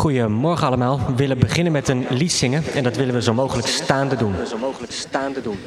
Goedemorgen allemaal. We willen beginnen met een lied zingen en dat willen we zo mogelijk staande doen. Zo mogelijk staande doen.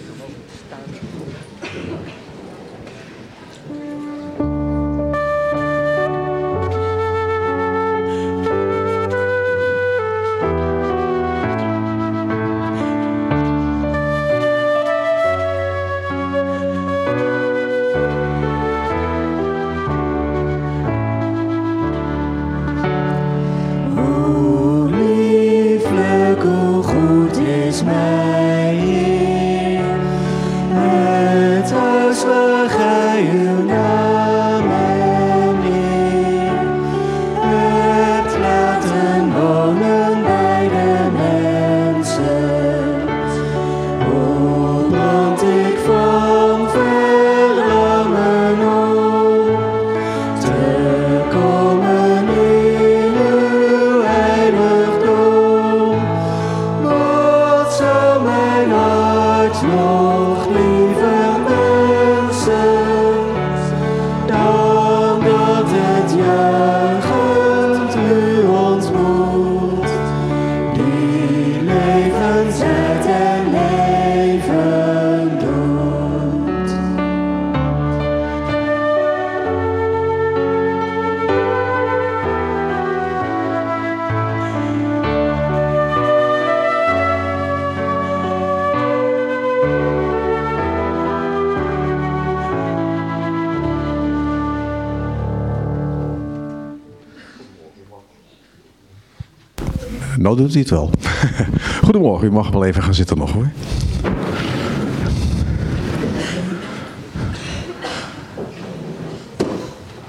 Doet het wel. Goedemorgen, u mag wel even gaan zitten nog hoor.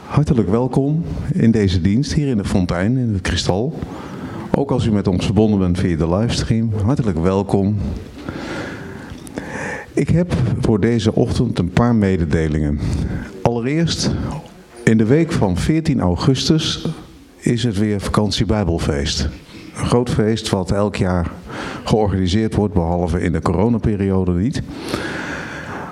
Hartelijk welkom in deze dienst hier in de Fontein, in het Kristal. Ook als u met ons verbonden bent via de livestream, hartelijk welkom. Ik heb voor deze ochtend een paar mededelingen. Allereerst, in de week van 14 augustus is het weer vakantie Bijbelfeest. Een groot feest wat elk jaar georganiseerd wordt, behalve in de coronaperiode niet.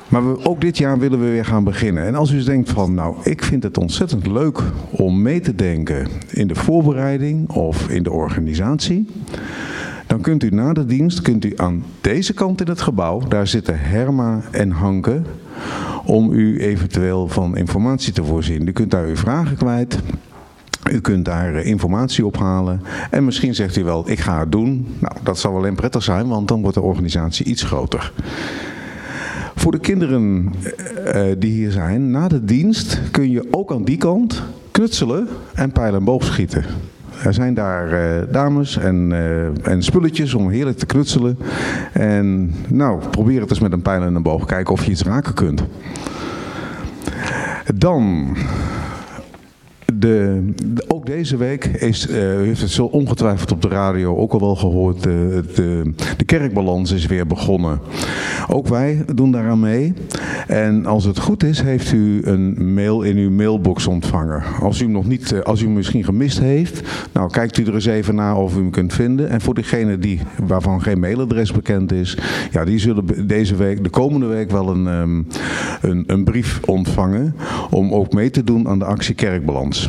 Maar we, ook dit jaar willen we weer gaan beginnen. En als u denkt van, nou, ik vind het ontzettend leuk om mee te denken in de voorbereiding of in de organisatie. Dan kunt u na de dienst kunt u aan deze kant in het gebouw, daar zitten Herma en Hanke, om u eventueel van informatie te voorzien. U kunt daar uw vragen kwijt. U kunt daar eh, informatie ophalen. En misschien zegt u wel, ik ga het doen. Nou, dat zal alleen prettig zijn, want dan wordt de organisatie iets groter. Voor de kinderen eh, eh, die hier zijn, na de dienst kun je ook aan die kant knutselen en pijlen en boogschieten. Er zijn daar dames en, en spulletjes om heerlijk te knutselen. En nou, probeer het eens met een pijl en een boog. Kijken of je iets raken kunt. Dan de, ook deze week is, eh, u heeft het zo ongetwijfeld op de radio ook al wel gehoord, de, de, de kerkbalans is weer begonnen. Ook wij doen daaraan mee. En als het goed is, heeft u een mail in uw mailbox ontvangen. Als u hem nog niet, eh, als u hem misschien gemist heeft, nou kijkt u er eens even naar of u hem kunt vinden. En voor degenen die, waarvan geen mailadres bekend is, ja, die zullen deze week, de komende week wel een, ehm, een, een brief ontvangen om ook mee te doen aan de actie Kerkbalans.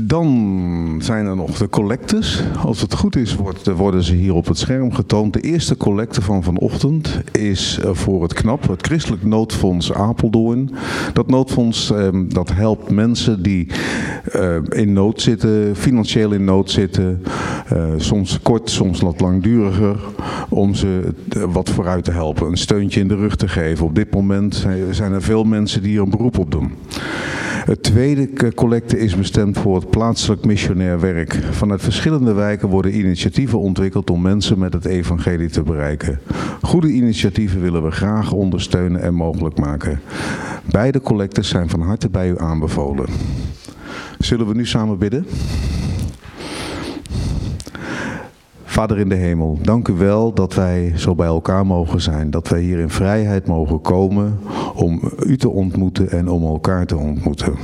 Dan zijn er nog de collectes. Als het goed is, worden ze hier op het scherm getoond. De eerste collecte van vanochtend is eh, voor het KNAP, het Christelijk Noodfonds Apeldoorn. Dat noodfonds eh, dat helpt mensen die eh, in nood zitten, financieel in nood zitten. eh, soms kort, soms wat langduriger. Om ze wat vooruit te helpen. Een steuntje in de rug te geven. Op dit moment zijn- er veel mensen die hier een beroep op doen. Het tweede collecte is bestemd voor het plaatselijk missionair werk. Vanuit verschillende wijken worden initiatieven ontwikkeld om mensen met het evangelie te bereiken. Goede initiatieven willen we graag ondersteunen en mogelijk maken. Beide collectes zijn van harte bij u aanbevolen. Zullen we nu samen bidden? Vader in de hemel, dank u wel dat wij zo bij elkaar mogen zijn. Dat wij hier in vrijheid mogen komen om u te ontmoeten en om elkaar te ontmoeten.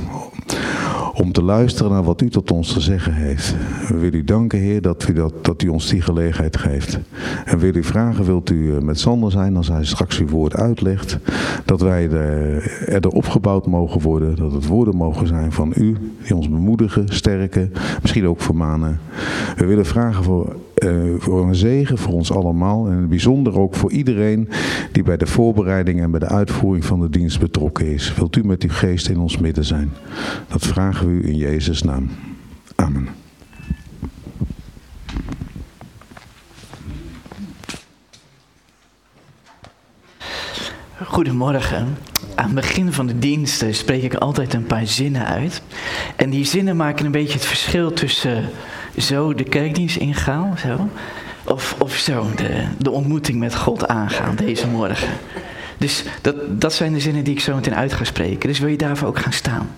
om te luisteren naar wat u tot ons te zeggen heeft. We willen u danken, Heer, dat u, dat, dat u ons die gelegenheid geeft. En wil u vragen, wilt u met Sander zijn als hij straks uw woord uitlegt, dat wij er, er opgebouwd mogen worden, dat het woorden mogen zijn van u, die ons bemoedigen, sterken, misschien ook vermanen. We willen vragen voor voor een zegen voor ons allemaal. En bijzonder ook voor iedereen die bij de voorbereiding en bij de uitvoering van de dienst betrokken is. Wilt u met uw geest in ons midden zijn? Dat vragen we u in Jezus' naam. Amen. Goedemorgen. Aan het begin van de dienst spreek ik altijd een paar zinnen uit. En die zinnen maken een beetje het verschil tussen zo de kerkdienst ingaan, zo. Of, of zo de, de ontmoeting met God aangaan deze morgen. Dus dat, dat zijn de zinnen die ik zo meteen uit ga spreken. Dus wil je daarvoor ook gaan staan?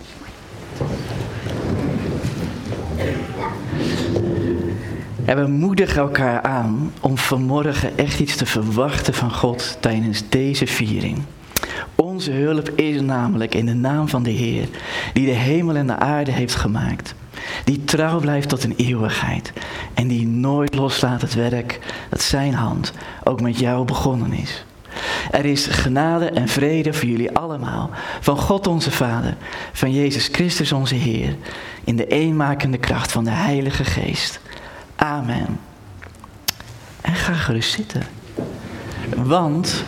En we moedigen elkaar aan om vanmorgen echt iets te verwachten van God tijdens deze viering. Onze hulp is namelijk in de naam van de Heer, die de hemel en de aarde heeft gemaakt. Die trouw blijft tot een eeuwigheid. En die nooit loslaat het werk dat zijn hand ook met jou begonnen is. Er is genade en vrede voor jullie allemaal. Van God onze Vader, van Jezus Christus onze Heer. In de eenmakende kracht van de Heilige Geest. Amen. En ga gerust zitten. Want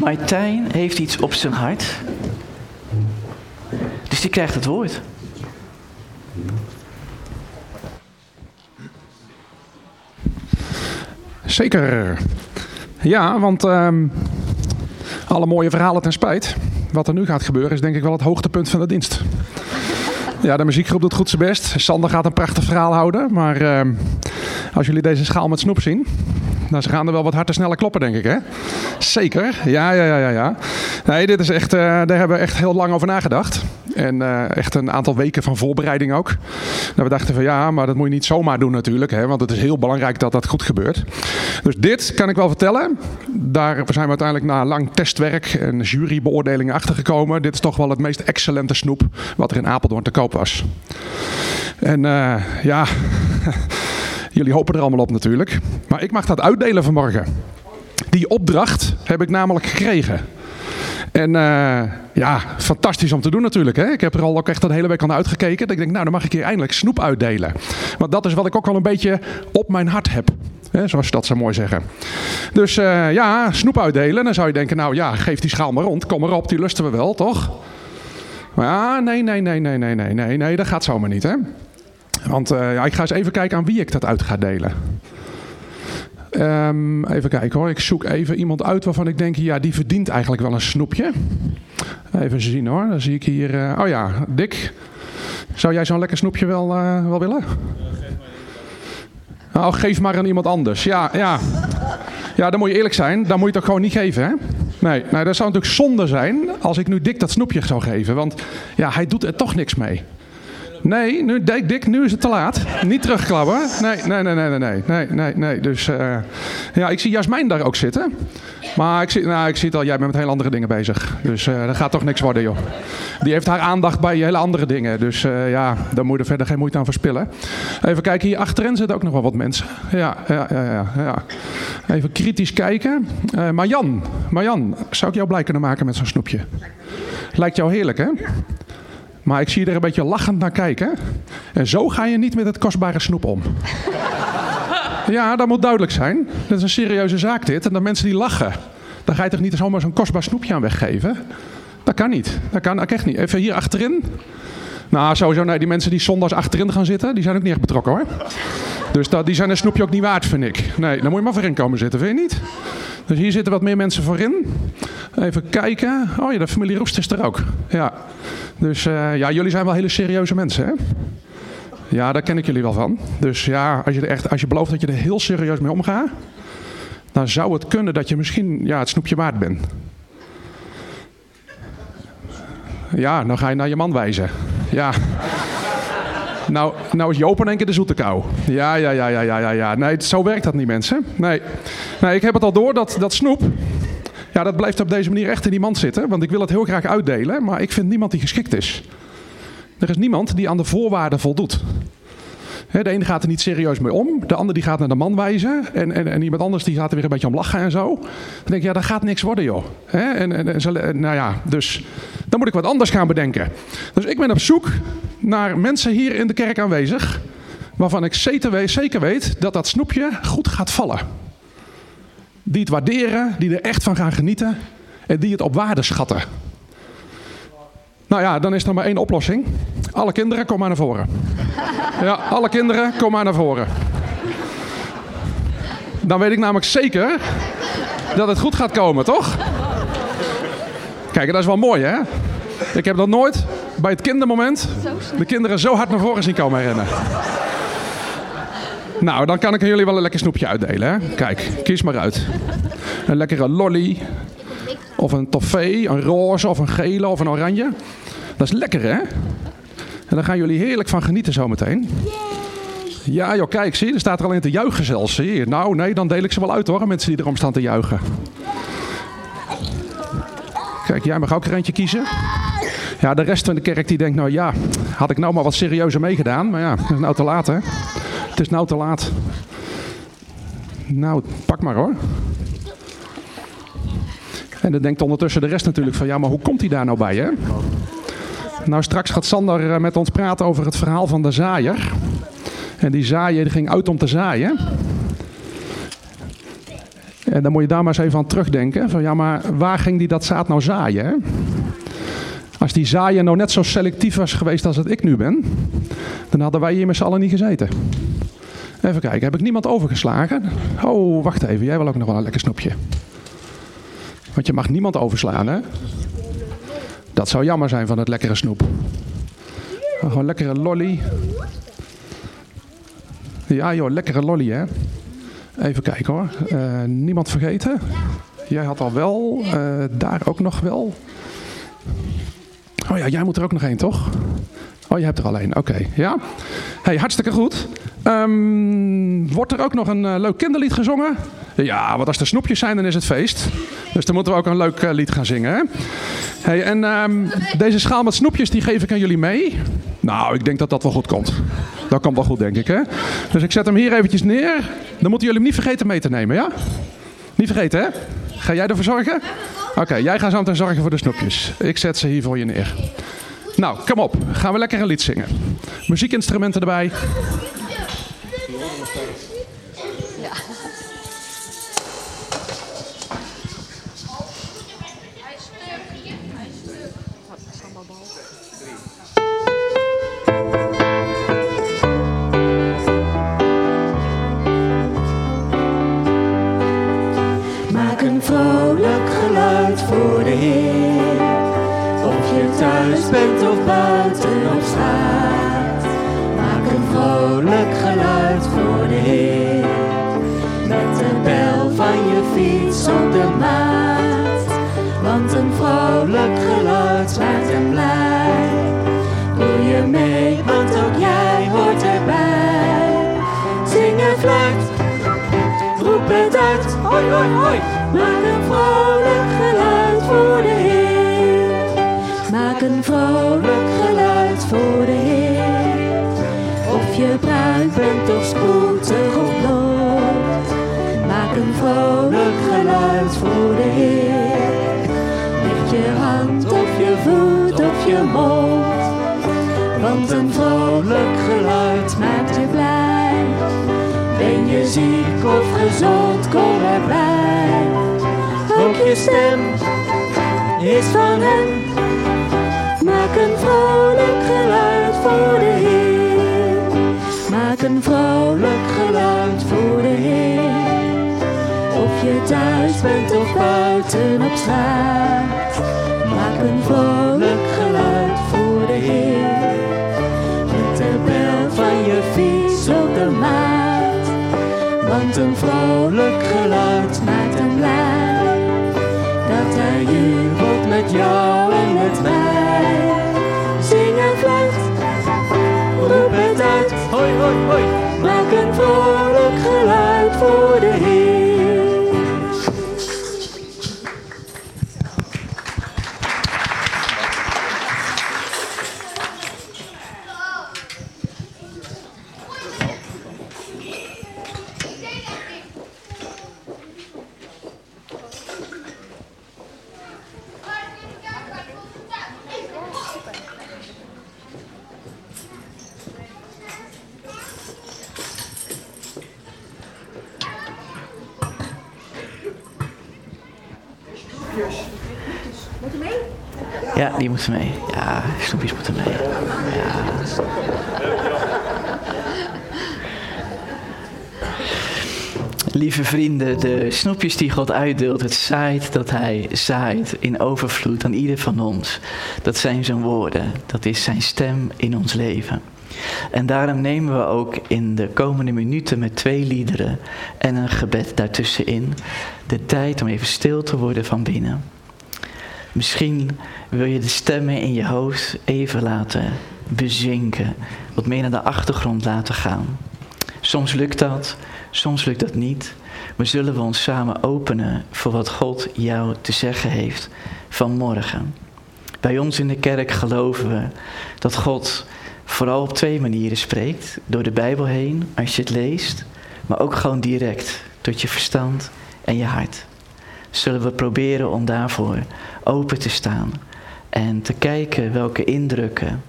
Martijn heeft iets op zijn hart. Dus die krijgt het woord. Zeker. Ja, want ehm, alle mooie verhalen ten spijt. Wat er nu gaat gebeuren is denk ik wel het hoogtepunt van de dienst. Ja, de muziekgroep doet goed zijn best. Sander gaat een prachtig verhaal houden. Maar ehm, als jullie deze schaal met snoep zien, nou, ze gaan er wel wat harder sneller kloppen, denk ik, hè? Zeker. Ja, ja, ja, ja. ja. Nee, dit is echt, uh, daar hebben we echt heel lang over nagedacht. En uh, echt een aantal weken van voorbereiding ook. Nou, we dachten van ja, maar dat moet je niet zomaar doen natuurlijk. Hè, want het is heel belangrijk dat dat goed gebeurt. Dus dit kan ik wel vertellen. Daar zijn we uiteindelijk na lang testwerk en jurybeoordelingen achtergekomen. Dit is toch wel het meest excellente snoep wat er in Apeldoorn te koop was. En uh, ja... Jullie hopen er allemaal op natuurlijk. Maar ik mag dat uitdelen vanmorgen. Die opdracht heb ik namelijk gekregen. En uh, ja, fantastisch om te doen natuurlijk. Hè? Ik heb er al ook echt de hele week aan uitgekeken. Dat ik denk, nou dan mag ik hier eindelijk snoep uitdelen. Want dat is wat ik ook al een beetje op mijn hart heb. Hè? Zoals je dat zo mooi zeggen. Dus uh, ja, snoep uitdelen. Dan zou je denken, nou ja, geef die schaal maar rond. Kom maar op, die lusten we wel, toch? Maar ja, nee, nee, nee, nee, nee, nee, nee, nee, dat gaat zomaar niet hè. Want uh, ja, ik ga eens even kijken aan wie ik dat uit ga delen. Um, even kijken hoor. Ik zoek even iemand uit waarvan ik denk, ja, die verdient eigenlijk wel een snoepje. Even zien hoor. Dan zie ik hier. Uh, oh ja, Dick. Zou jij zo'n lekker snoepje wel, uh, wel willen? Nou, geef maar aan iemand anders. Ja, ja. Ja, dan moet je eerlijk zijn. Dan moet je toch gewoon niet geven, hè? Nee, nou, dat zou natuurlijk zonde zijn als ik nu Dick dat snoepje zou geven. Want ja, hij doet er toch niks mee. Nee, nu, Dick, nu is het te laat. Niet terugklabben. Nee, nee, nee, nee, nee, nee, nee, nee. Dus uh, ja, ik zie Jasmijn daar ook zitten. Maar ik zie, nou, ik zie het al, jij bent met heel andere dingen bezig. Dus uh, dat gaat toch niks worden, joh. Die heeft haar aandacht bij hele andere dingen. Dus uh, ja, daar moet je er verder geen moeite aan verspillen. Even kijken, hier achterin zitten ook nog wel wat mensen. Ja, ja, ja, ja. ja. Even kritisch kijken. Uh, Marjan, Marjan, zou ik jou blij kunnen maken met zo'n snoepje? Lijkt jou heerlijk, hè? Maar ik zie je er een beetje lachend naar kijken. En zo ga je niet met het kostbare snoep om. Ja, dat moet duidelijk zijn. Dat is een serieuze zaak dit. En dan mensen die lachen. Dan ga je toch niet zomaar zo'n kostbaar snoepje aan weggeven? Dat kan niet. Dat kan echt niet. Even hier achterin. Nou, sowieso, nee, die mensen die zondags achterin gaan zitten, die zijn ook niet echt betrokken hoor. Dus dat, die zijn een snoepje ook niet waard, vind ik. Nee, dan moet je maar voorin komen zitten, vind je niet? Dus hier zitten wat meer mensen voorin. Even kijken. Oh ja, de familie Roest is er ook. Ja. Dus uh, ja, jullie zijn wel hele serieuze mensen, hè? Ja, daar ken ik jullie wel van. Dus ja, als je, echt, als je belooft dat je er heel serieus mee omgaat, dan zou het kunnen dat je misschien ja, het snoepje waard bent. Ja, dan ga je naar je man wijzen. Ja. Nou, nou is Joop in één keer de zoete kou. Ja, ja, ja, ja, ja, ja. Nee, zo werkt dat niet, mensen. Nee. nee, ik heb het al door dat, dat snoep... Ja, dat blijft op deze manier echt in die mand zitten. Want ik wil het heel graag uitdelen, maar ik vind niemand die geschikt is. Er is niemand die aan de voorwaarden voldoet. De ene gaat er niet serieus mee om. De ander die gaat naar de man wijzen. En, en, en iemand anders die gaat er weer een beetje om lachen en zo. Dan denk ik, ja, dat gaat niks worden, joh. En, en, en nou ja, dus dan moet ik wat anders gaan bedenken. Dus ik ben op zoek naar mensen hier in de kerk aanwezig. Waarvan ik zeker weet dat dat snoepje goed gaat vallen. Die het waarderen, die er echt van gaan genieten. En die het op waarde schatten. Nou ja, dan is er maar één oplossing. Alle kinderen, kom maar naar voren. Ja, alle kinderen, kom maar naar voren. Dan weet ik namelijk zeker dat het goed gaat komen, toch? Kijk, dat is wel mooi, hè? Ik heb dat nooit bij het kindermoment de kinderen zo hard naar voren zien komen rennen. Nou, dan kan ik jullie wel een lekker snoepje uitdelen, hè? Kijk, kies maar uit. Een lekkere lolly, of een toffee, een roze of een gele of een oranje. Dat is lekker, hè? En daar gaan jullie heerlijk van genieten zometeen. Ja, joh, kijk, zie je, er staat er alleen te juichen zelfs. Zie je? Nou, nee, dan deel ik ze wel uit hoor, mensen die erom staan te juichen. Kijk, jij mag ook er eentje kiezen. Ja, de rest van de kerk die denkt, nou ja, had ik nou maar wat serieuzer meegedaan. Maar ja, het is nou te laat, hè? Het is nou te laat. Nou, pak maar hoor. En dan denkt ondertussen de rest natuurlijk van, ja, maar hoe komt hij daar nou bij, hè? Nou, straks gaat Sander eh, met ons praten over het verhaal van de zaaier. En die zaaier die ging uit om te zaaien. En dan moet je daar maar eens even aan terugdenken. Van ja, maar waar ging die dat zaad nou zaaien? Hè? Als die zaaier nou net zo selectief was geweest als dat ik nu ben, dan hadden wij hier met z'n allen niet gezeten. Even kijken, heb ik niemand overgeslagen? Oh, wacht even, jij wil ook nog wel een lekker snoepje. Want je mag niemand overslaan, hè? Dat zou jammer zijn van het lekkere snoep. Gewoon een lekkere lolly. Ja joh, lekkere lolly hè. Even kijken hoor. Eh, niemand vergeten. Jij had al wel. eh, daar ook nog wel. Oh ja, jij moet er ook nog één toch? Oh, je hebt er al één. Oké, ja. Hey, hartstikke goed. Ehm, wordt er ook nog een eh, leuk kinderlied gezongen? Ja, want als er snoepjes zijn, dan is het feest. Dus dan moeten we ook een leuk eh, lied gaan zingen. Hè? Hey, en ehm, deze schaal met snoepjes, die geef ik aan jullie mee. Nou, ik denk dat dat wel goed komt. Dat komt wel goed, denk ik. Hè? Dus ik zet hem hier eventjes neer. Dan moeten jullie hem niet vergeten mee te nemen, ja? Niet vergeten, hè? Ga jij ervoor zorgen? Oké, jij gaat zo zorgen voor de snoepjes. Ik zet ze hier voor je neer. Nou, kom op. Gaan we lekker een lied zingen. Muziekinstrumenten erbij. Maak een vrolijk geluid voor de Heer. Thuis bent of buiten op straat. Maak een vrolijk geluid voor de Heer. Met de bel van je fiets op de maat. Want een vrolijk geluid maakt hem blij. Doe je mee, want ook jij hoort erbij. Zing en fluit, roep het uit. Hoi, hoi, hoi. Maak een vrolijk geluid voor de Heer. Maak een vrolijk geluid voor de Heer. Of je bruid bent of spoedig of. Maak een vrolijk geluid voor de Heer. Leg je hand op je voet of je mond. Want een vrolijk geluid maakt je blij. Ben je ziek of gezond, kom erbij. Ook je stem is van hem. Maak een vrolijk geluid voor de Heer. Maak een vrolijk geluid voor de Heer. Of je thuis bent of buiten op straat. Maak een vrolijk geluid voor de Heer. Met de bel van je fiets op de maat. Want een vrolijk geluid maakt hem blij. Dat hij jubelt met jou Maak een vrolijk geluid voor de Heer. Snoepjes die God uitdeelt, het zaait dat Hij zaait in overvloed aan ieder van ons. Dat zijn zijn woorden, dat is zijn stem in ons leven. En daarom nemen we ook in de komende minuten met twee liederen en een gebed daartussenin de tijd om even stil te worden van binnen. Misschien wil je de stemmen in je hoofd even laten bezinken, wat meer naar de achtergrond laten gaan. Soms lukt dat, soms lukt dat niet. Maar zullen we ons samen openen voor wat God jou te zeggen heeft vanmorgen? Bij ons in de kerk geloven we dat God vooral op twee manieren spreekt. Door de Bijbel heen, als je het leest, maar ook gewoon direct, tot je verstand en je hart. Zullen we proberen om daarvoor open te staan en te kijken welke indrukken,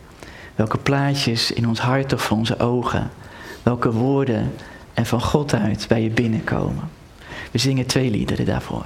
welke plaatjes in ons hart of onze ogen, welke woorden en van God uit bij je binnenkomen. We zingen twee liederen daarvoor.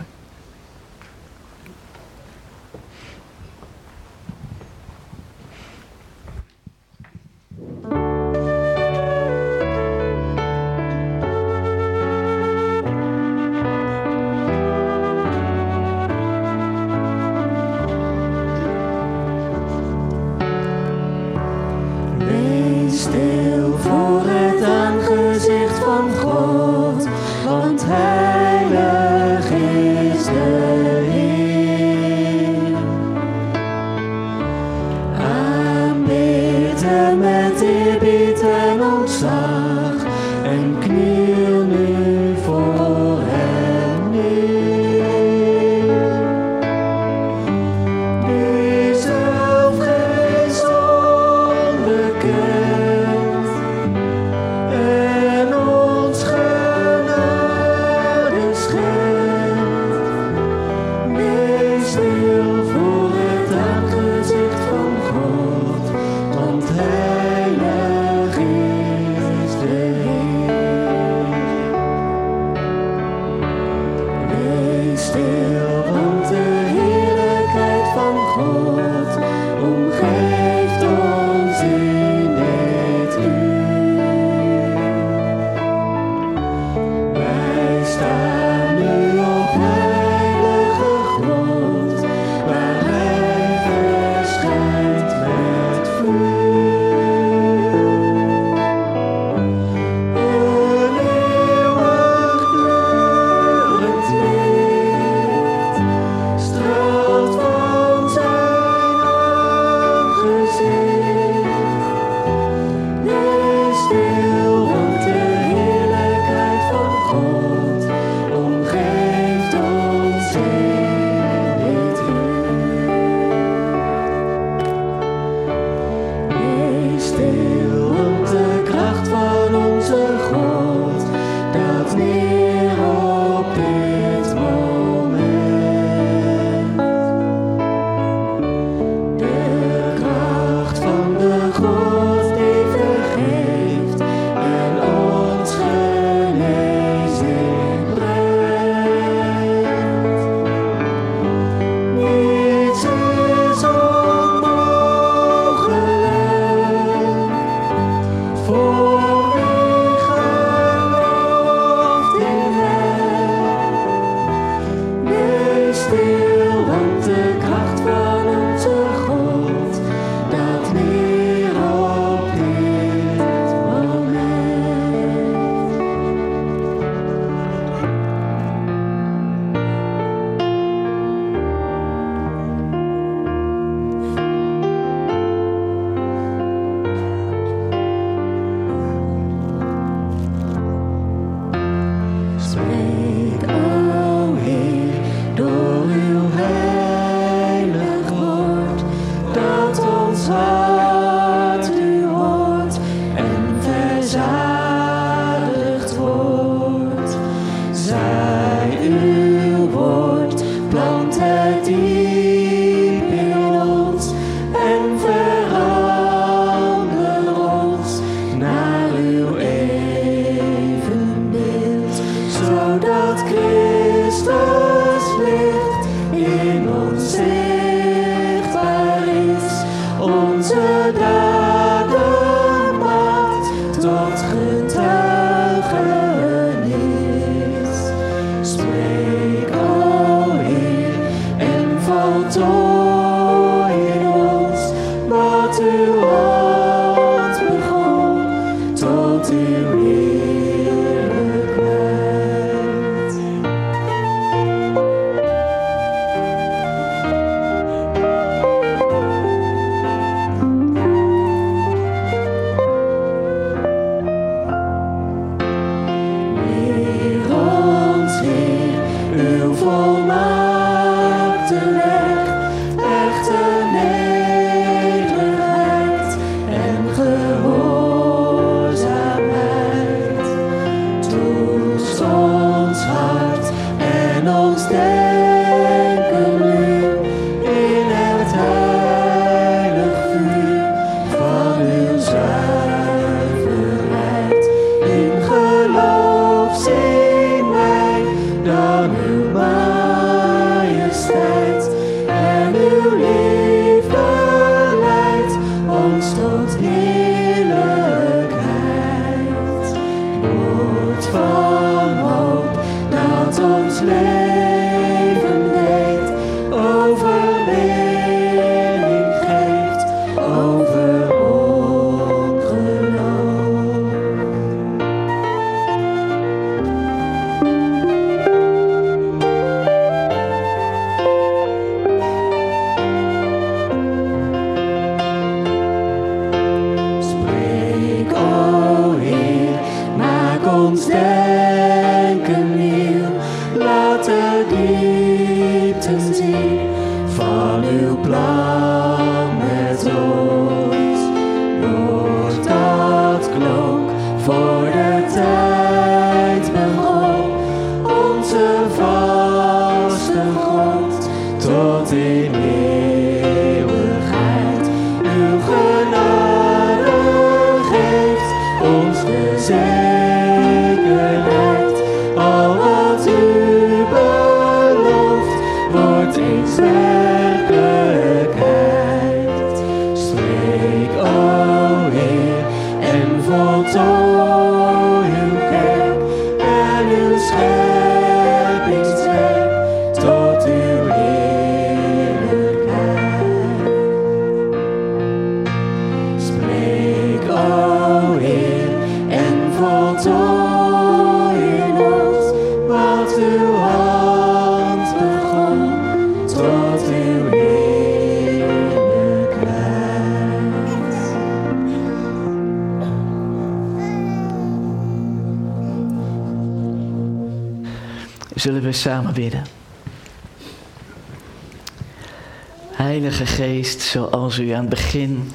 Zoals u aan het begin,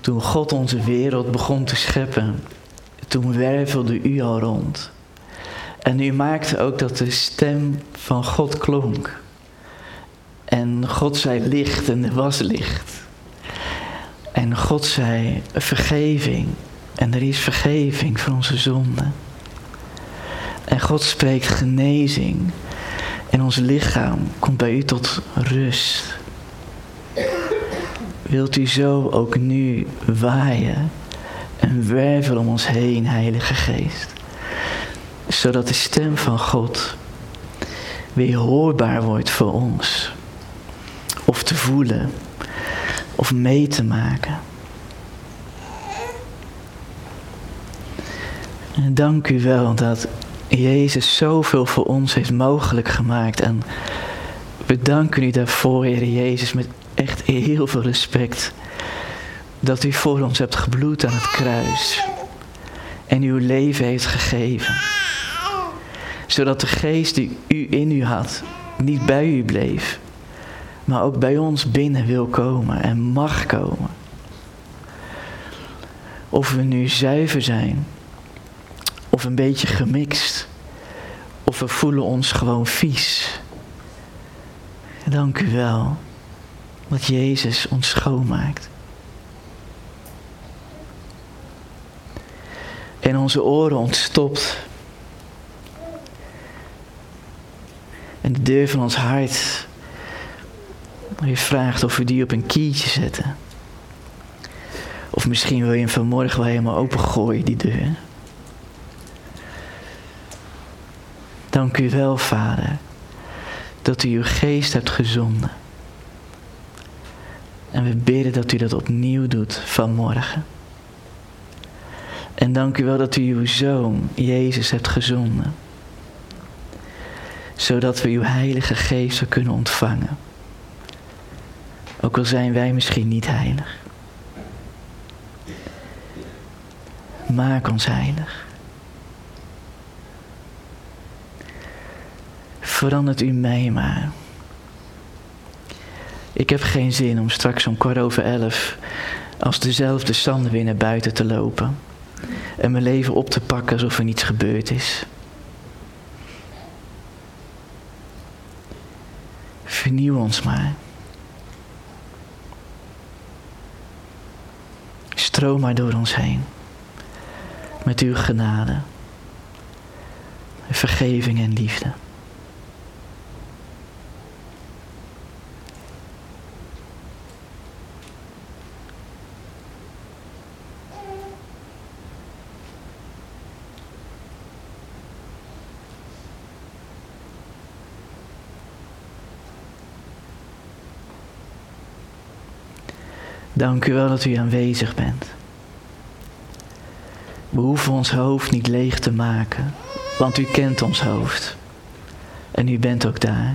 toen God onze wereld begon te scheppen, toen wervelde u al rond. En u maakte ook dat de stem van God klonk. En God zei licht en er was licht. En God zei vergeving en er is vergeving voor onze zonden. En God spreekt genezing. En ons lichaam komt bij u tot rust. Wilt u zo ook nu waaien en wervelen om ons heen, Heilige Geest. Zodat de stem van God weer hoorbaar wordt voor ons. Of te voelen. Of mee te maken. En dank u wel dat Jezus zoveel voor ons heeft mogelijk gemaakt. En we danken u daarvoor, Heer Jezus, met echt heel veel respect. Dat u voor ons hebt gebloed aan het kruis. En uw leven heeft gegeven. Zodat de geest die u in u had, niet bij u bleef. Maar ook bij ons binnen wil komen en mag komen. Of we nu zuiver zijn of een beetje gemixt. Of we voelen ons gewoon vies. Dank u wel dat Jezus ons schoonmaakt. En onze oren ontstopt. En de deur van ons hart. U vraagt of we die op een kiertje zetten. Of misschien wil je hem vanmorgen wel helemaal opengooien, die deur. Dank u wel, Vader, dat u uw geest hebt gezonden. En we bidden dat u dat opnieuw doet vanmorgen. En dank u wel dat u uw zoon, Jezus, hebt gezonden. Zodat we uw heilige geest kunnen ontvangen. Ook al zijn wij misschien niet heilig. Maak ons heilig. verandert u mij maar. Ik heb geen zin om straks om kwart over elf als dezelfde Sander weer naar buiten te lopen. En mijn leven op te pakken alsof er niets gebeurd is. Vernieuw ons maar. Stroom maar door ons heen. Met uw genade. Vergeving en liefde. Dank u wel dat u aanwezig bent. We hoeven ons hoofd niet leeg te maken, want u kent ons hoofd. En u bent ook daar.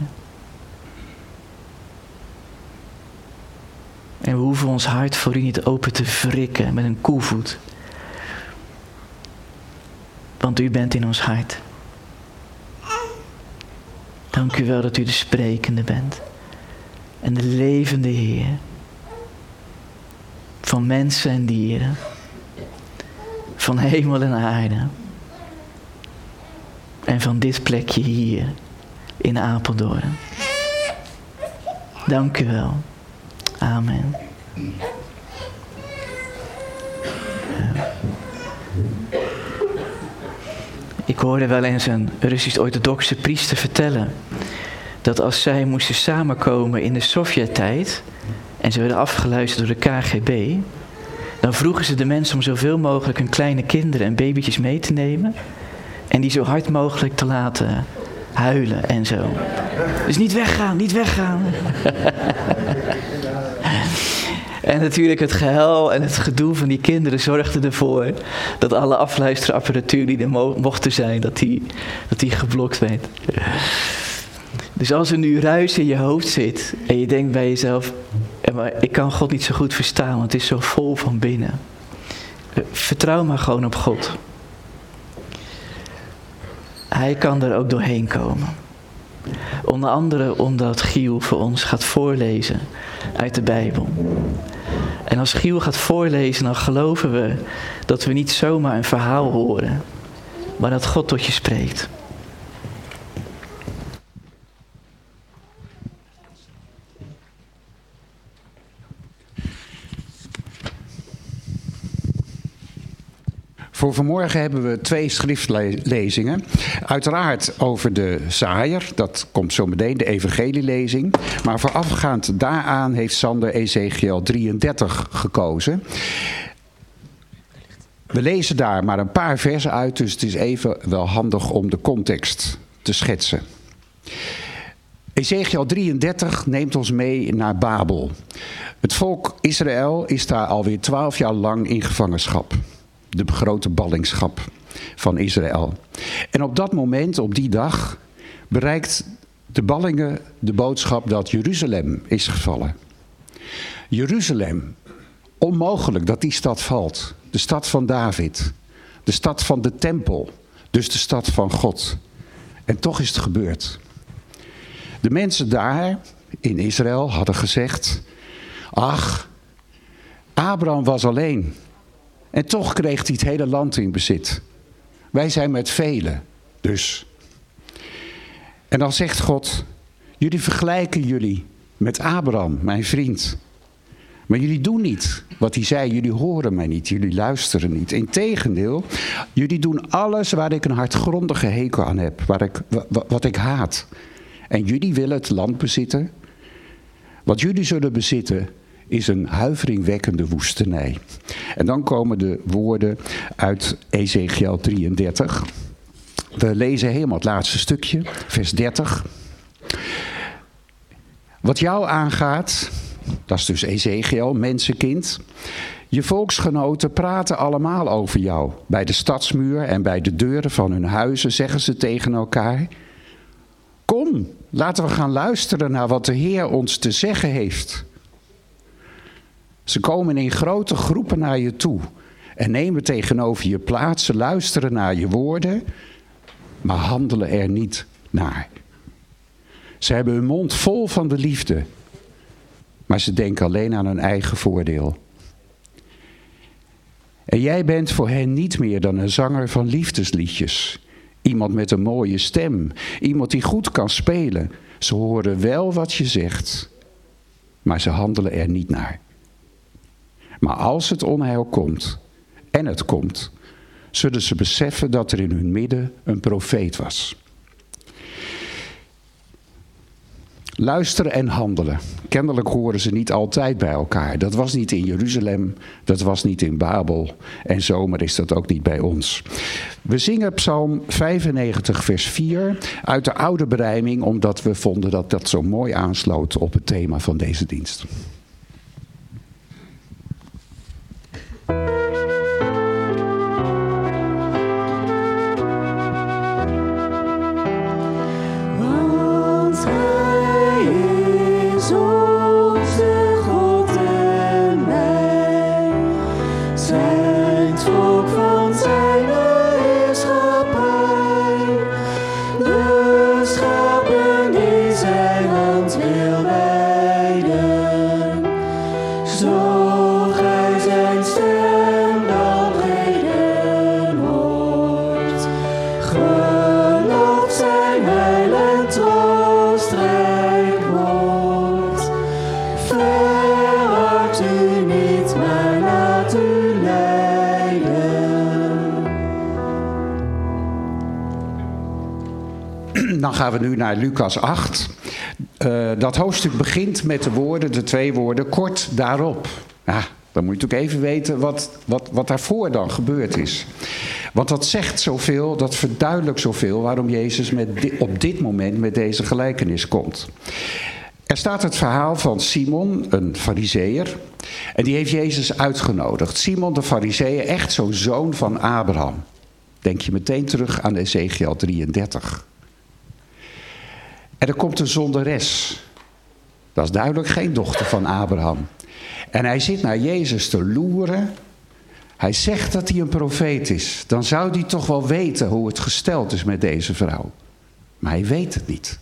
En we hoeven ons hart voor u niet open te wrikken met een koevoet. Want u bent in ons hart. Dank u wel dat u de sprekende bent. En de levende Heer. Van mensen en dieren. Van hemel en aarde. En van dit plekje hier in Apeldoorn. Dank u wel. Amen. Ik hoorde wel eens een Russisch-orthodoxe priester vertellen dat als zij moesten samenkomen in de Sovjet-tijd en ze werden afgeluisterd door de KGB, dan vroegen ze de mensen om zoveel mogelijk hun kleine kinderen en babytjes mee te nemen en die zo hard mogelijk te laten huilen en zo. Dus niet weggaan, niet weggaan. En natuurlijk het gehuil en het gedoe van die kinderen zorgde ervoor dat alle afluisterapparatuur die er mochten zijn, dat die, dat die geblokt werd. Dus als er nu ruis in je hoofd zit en je denkt bij jezelf, maar ik kan God niet zo goed verstaan, want het is zo vol van binnen. Vertrouw maar gewoon op God. Hij kan er ook doorheen komen. Onder andere omdat Giel voor ons gaat voorlezen uit de Bijbel. En als Giel gaat voorlezen, dan geloven we dat we niet zomaar een verhaal horen, maar dat God tot je spreekt. Voor vanmorgen hebben we twee schriftlezingen. Uiteraard over de zaaier, dat komt zo meteen, de evangelielezing. Maar voorafgaand daaraan heeft Sander Ezekiel 33 gekozen. We lezen daar maar een paar versen uit, dus het is even wel handig om de context te schetsen. Ezekiel 33 neemt ons mee naar Babel. Het volk Israël is daar alweer twaalf jaar lang in gevangenschap de grote ballingschap van Israël. En op dat moment, op die dag, bereikt de ballingen de boodschap dat Jeruzalem is gevallen. Jeruzalem, onmogelijk dat die stad valt. De stad van David, de stad van de tempel, dus de stad van God. En toch is het gebeurd. De mensen daar in Israël hadden gezegd: Ach, Abraham was alleen. En toch kreeg hij het hele land in bezit. Wij zijn met velen, dus. En dan zegt God, jullie vergelijken jullie met Abraham, mijn vriend. Maar jullie doen niet wat hij zei, jullie horen mij niet, jullie luisteren niet. Integendeel, jullie doen alles waar ik een hardgrondige hekel aan heb, waar ik, wat ik haat. En jullie willen het land bezitten. Wat jullie zullen bezitten, is een huiveringwekkende woestenij. En dan komen de woorden uit Ezekiel 33. We lezen helemaal het laatste stukje, vers 30. Wat jou aangaat, dat is dus Ezekiel, mensenkind. Je volksgenoten praten allemaal over jou. Bij de stadsmuur en bij de deuren van hun huizen zeggen ze tegen elkaar: Kom, laten we gaan luisteren naar wat de Heer ons te zeggen heeft. Ze komen in grote groepen naar je toe en nemen tegenover je plaats. Ze luisteren naar je woorden, maar handelen er niet naar. Ze hebben hun mond vol van de liefde, maar ze denken alleen aan hun eigen voordeel. En jij bent voor hen niet meer dan een zanger van liefdesliedjes. Iemand met een mooie stem, iemand die goed kan spelen. Ze horen wel wat je zegt, maar ze handelen er niet naar. Maar als het onheil komt, en het komt, zullen ze beseffen dat er in hun midden een profeet was. Luisteren en handelen. Kennelijk horen ze niet altijd bij elkaar. Dat was niet in Jeruzalem, dat was niet in Babel. En zomer is dat ook niet bij ons. We zingen Psalm 95, vers 4 uit de oude berijming, omdat we vonden dat dat zo mooi aansloot op het thema van deze dienst. Dan gaan we nu naar Lucas 8. Uh, dat hoofdstuk begint met de woorden, de twee woorden, kort daarop. Ja, dan moet je natuurlijk even weten wat, wat, wat daarvoor dan gebeurd is. Want dat zegt zoveel, dat verduidelijkt zoveel waarom Jezus met op dit moment met deze gelijkenis komt. Er staat het verhaal van Simon, een fariseer. En die heeft Jezus uitgenodigd. Simon de fariseer, echt zo'n zoon van Abraham. Denk je meteen terug aan Ezekiel 33. En er komt een zonderes. Dat is duidelijk geen dochter van Abraham. En hij zit naar Jezus te loeren. Hij zegt dat hij een profeet is. Dan zou hij toch wel weten hoe het gesteld is met deze vrouw. Maar hij weet het niet.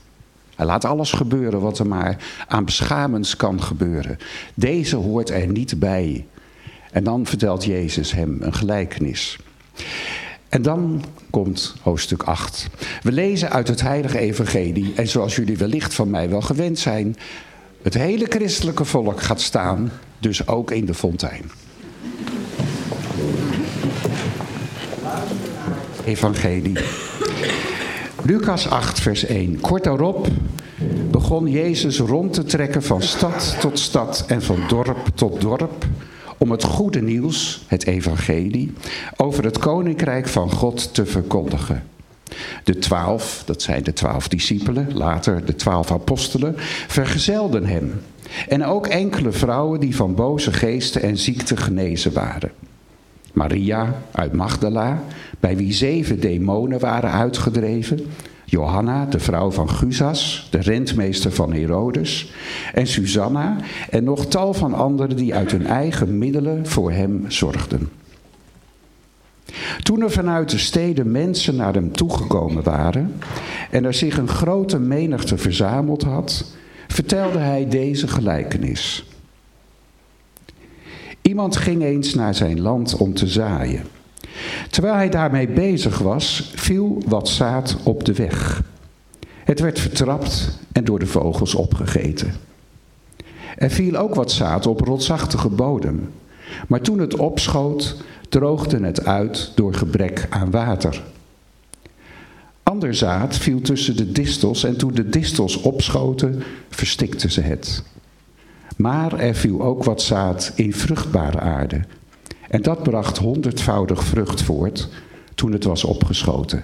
Hij laat alles gebeuren wat er maar aan beschamends kan gebeuren. Deze hoort er niet bij. En dan vertelt Jezus hem een gelijkenis. En dan komt hoofdstuk 8. We lezen uit het Heilige Evangelie. En zoals jullie wellicht van mij wel gewend zijn, het hele christelijke volk gaat staan, dus ook in de fontein. Evangelie. Lucas 8, vers 1. Kort daarop begon Jezus rond te trekken van stad tot stad en van dorp tot dorp om het goede nieuws, het evangelie, over het koninkrijk van God te verkondigen. De twaalf, dat zijn de twaalf discipelen, later de twaalf apostelen, vergezelden hem. En ook enkele vrouwen die van boze geesten en ziekten genezen waren. Maria uit Magdala, bij wie zeven demonen waren uitgedreven. Johanna, de vrouw van Guzas, de rentmeester van Herodes. En Susanna en nog tal van anderen die uit hun eigen middelen voor hem zorgden. Toen er vanuit de steden mensen naar hem toegekomen waren en er zich een grote menigte verzameld had, vertelde hij deze gelijkenis. Iemand ging eens naar zijn land om te zaaien. Terwijl hij daarmee bezig was, viel wat zaad op de weg. Het werd vertrapt en door de vogels opgegeten. Er viel ook wat zaad op rotsachtige bodem. Maar toen het opschoot, droogde het uit door gebrek aan water. Ander zaad viel tussen de distels en toen de distels opschoten, verstikten ze het. Maar er viel ook wat zaad in vruchtbare aarde. En dat bracht honderdvoudig vrucht voort toen het was opgeschoten.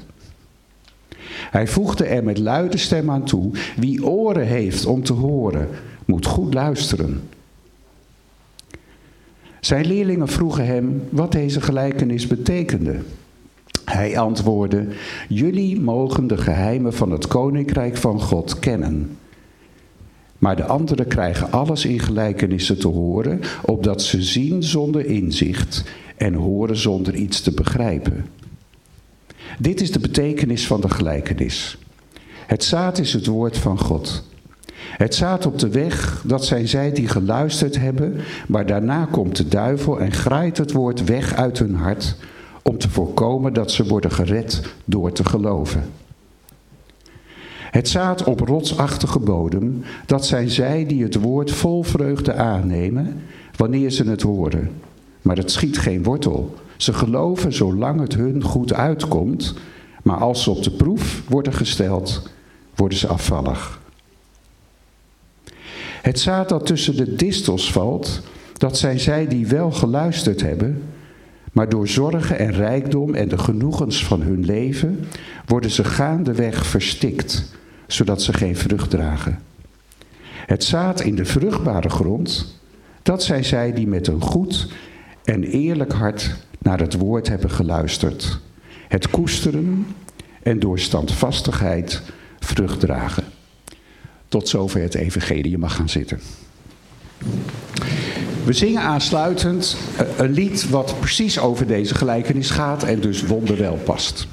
Hij voegde er met luide stem aan toe: Wie oren heeft om te horen, moet goed luisteren. Zijn leerlingen vroegen hem wat deze gelijkenis betekende. Hij antwoordde: Jullie mogen de geheimen van het koninkrijk van God kennen. Maar de anderen krijgen alles in gelijkenissen te horen, opdat ze zien zonder inzicht en horen zonder iets te begrijpen. Dit is de betekenis van de gelijkenis. Het zaad is het woord van God. Het zaad op de weg, dat zijn zij die geluisterd hebben, maar daarna komt de duivel en graait het woord weg uit hun hart, om te voorkomen dat ze worden gered door te geloven. Het zaad op rotsachtige bodem, dat zijn zij die het woord vol vreugde aannemen wanneer ze het horen. Maar het schiet geen wortel. Ze geloven zolang het hun goed uitkomt, maar als ze op de proef worden gesteld, worden ze afvallig. Het zaad dat tussen de distels valt, dat zijn zij die wel geluisterd hebben, maar door zorgen en rijkdom en de genoegens van hun leven worden ze gaandeweg verstikt, zodat ze geen vrucht dragen. Het zaad in de vruchtbare grond, dat zijn zij die met een goed en eerlijk hart naar het woord hebben geluisterd. Het koesteren en door standvastigheid vrucht dragen. Tot zover het evangelie. Je mag gaan zitten. We zingen aansluitend een lied wat precies over deze gelijkenis gaat en dus wonderwel past.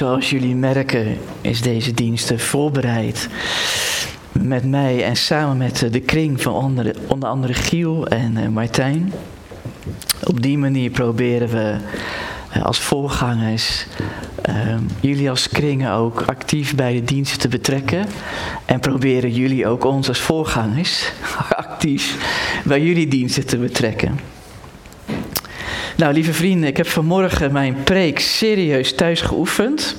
Zoals jullie merken is deze dienst voorbereid met mij en samen met eh, de kring van onder, onder andere Giel en eh, Martijn. Op die manier proberen we eh, als voorgangers eh, jullie als kringen ook actief bij de diensten te betrekken. En proberen jullie ook ons als voorgangers actief bij jullie diensten te betrekken. Nou, lieve vrienden, ik heb vanmorgen mijn preek serieus thuis geoefend.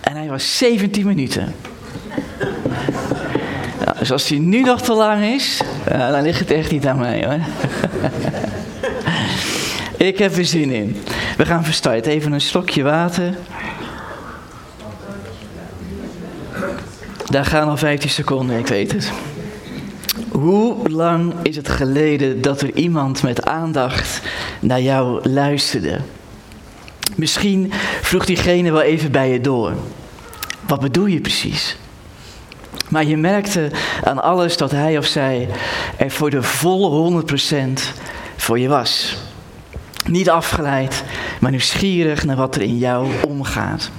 En hij was 17 minuten. Dus als hij nu nog te lang is, ja, dan ligt het echt niet aan mij hoor. ik heb er zin in. We gaan verstarten. Even een slokje water. Daar gaan al 15 seconden, ik weet het. Hoe lang is het geleden dat er iemand met aandacht naar jou luisterde? Misschien vroeg diegene wel even bij je door. Wat bedoel je precies? Maar je merkte aan alles dat hij of zij er voor de volle 100% voor je was. Niet afgeleid, maar nieuwsgierig naar wat er in jou omgaat.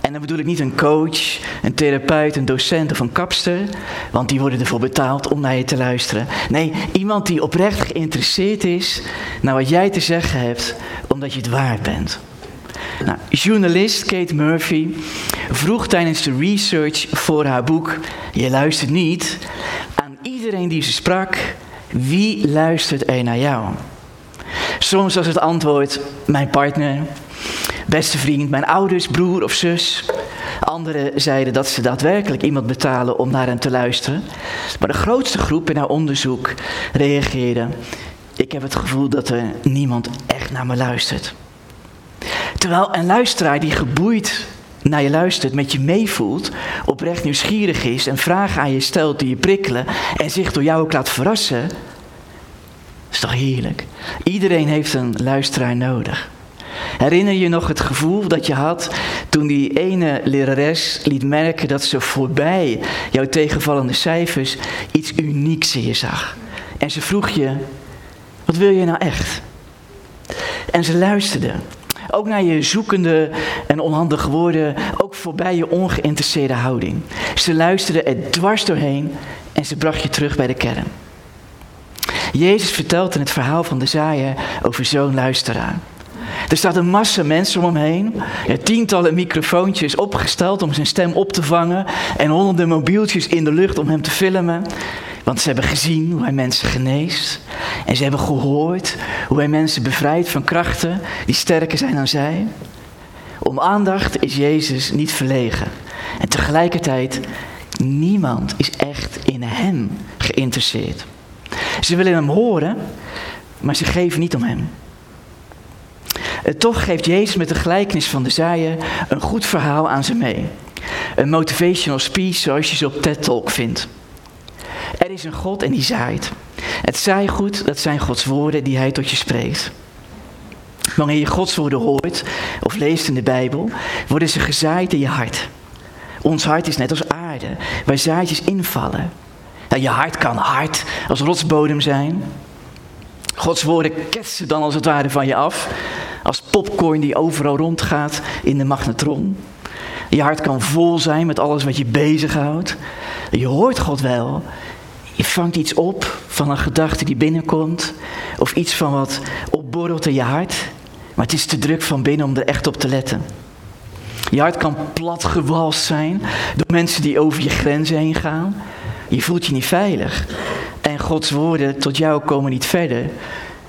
En dan bedoel ik niet een coach, een therapeut, een docent of een kapster, want die worden ervoor betaald om naar je te luisteren. Nee, iemand die oprecht geïnteresseerd is naar wat jij te zeggen hebt, omdat je het waard bent. Nou, journalist Kate Murphy vroeg tijdens de research voor haar boek Je luistert niet aan iedereen die ze sprak, wie luistert er naar jou? Soms was het antwoord mijn partner, beste vriend, mijn ouders, broer of zus. Anderen zeiden dat ze daadwerkelijk iemand betalen om naar hen te luisteren. Maar de grootste groep in haar onderzoek reageerde: Ik heb het gevoel dat er niemand echt naar me luistert. Terwijl een luisteraar die geboeid naar je luistert, met je meevoelt, oprecht nieuwsgierig is en vragen aan je stelt die je prikkelen en zich door jou ook laat verrassen, is toch heerlijk. Iedereen heeft een luisteraar nodig. Herinner je nog het gevoel dat je had toen die ene lerares liet merken dat ze voorbij jouw tegenvallende cijfers iets unieks in je zag? En ze vroeg je, wat wil je nou echt? En ze luisterde. Ook naar je zoekende en onhandige woorden, ook voorbij je ongeïnteresseerde houding. Ze luisterde er dwars doorheen en ze bracht je terug bij de kern. Jezus vertelt in het verhaal van de zaaier over zo'n luisteraar. Er staat een massa mensen om hem heen. Tientallen microfoontjes opgesteld om zijn stem op te vangen. En honderden mobieltjes in de lucht om hem te filmen. Want ze hebben gezien hoe hij mensen geneest. En ze hebben gehoord hoe hij mensen bevrijdt van krachten die sterker zijn dan zij. Om aandacht is Jezus niet verlegen. En tegelijkertijd, niemand is echt in hem geïnteresseerd. Ze willen hem horen, maar ze geven niet om hem. Toch geeft Jezus met de gelijkenis van de zaaier een goed verhaal aan ze mee. Een motivational speech zoals je ze op TED Talk vindt. Er is een God en die zaait. Het zaaigoed, dat zijn Gods woorden die hij tot je spreekt. Wanneer je Gods woorden hoort of leest in de Bijbel, worden ze gezaaid in je hart. Ons hart is net als aarde, waar zaadjes invallen. Nou, je hart kan hard als rotsbodem zijn. Gods woorden ketsen dan als het ware van je af, als popcorn die overal rondgaat in de magnetron. Je hart kan vol zijn met alles wat je bezighoudt. Je hoort God wel. Je vangt iets op van een gedachte die binnenkomt. Of iets van wat opborrelt in je hart. Maar het is te druk van binnen om er echt op te letten. Je hart kan platgewalst zijn door mensen die over je grenzen heen gaan. Je voelt je niet veilig. En Gods woorden tot jou komen niet verder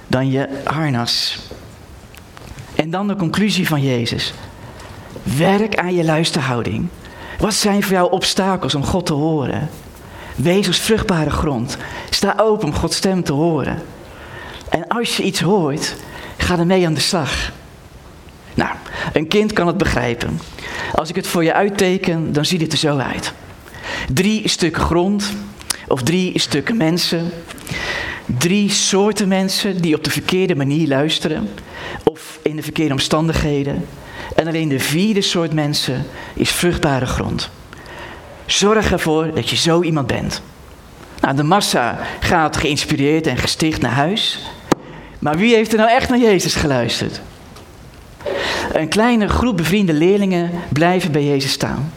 dan je harnas. En dan de conclusie van Jezus. Werk aan je luisterhouding. Wat zijn voor jou obstakels om God te horen? Wees als vruchtbare grond. Sta open om Gods stem te horen. En als je iets hoort, ga ermee aan de slag. Nou, een kind kan het begrijpen. Als ik het voor je uitteken, dan ziet het er zo uit. Drie stukken grond, of drie stukken mensen. Drie soorten mensen die op de verkeerde manier luisteren, of in de verkeerde omstandigheden. En alleen de vierde soort mensen is vruchtbare grond. Zorg ervoor dat je zo iemand bent. Nou, de massa gaat geïnspireerd en gesticht naar huis. Maar wie heeft er nou echt naar Jezus geluisterd? Een kleine groep bevriende leerlingen blijven bij Jezus staan.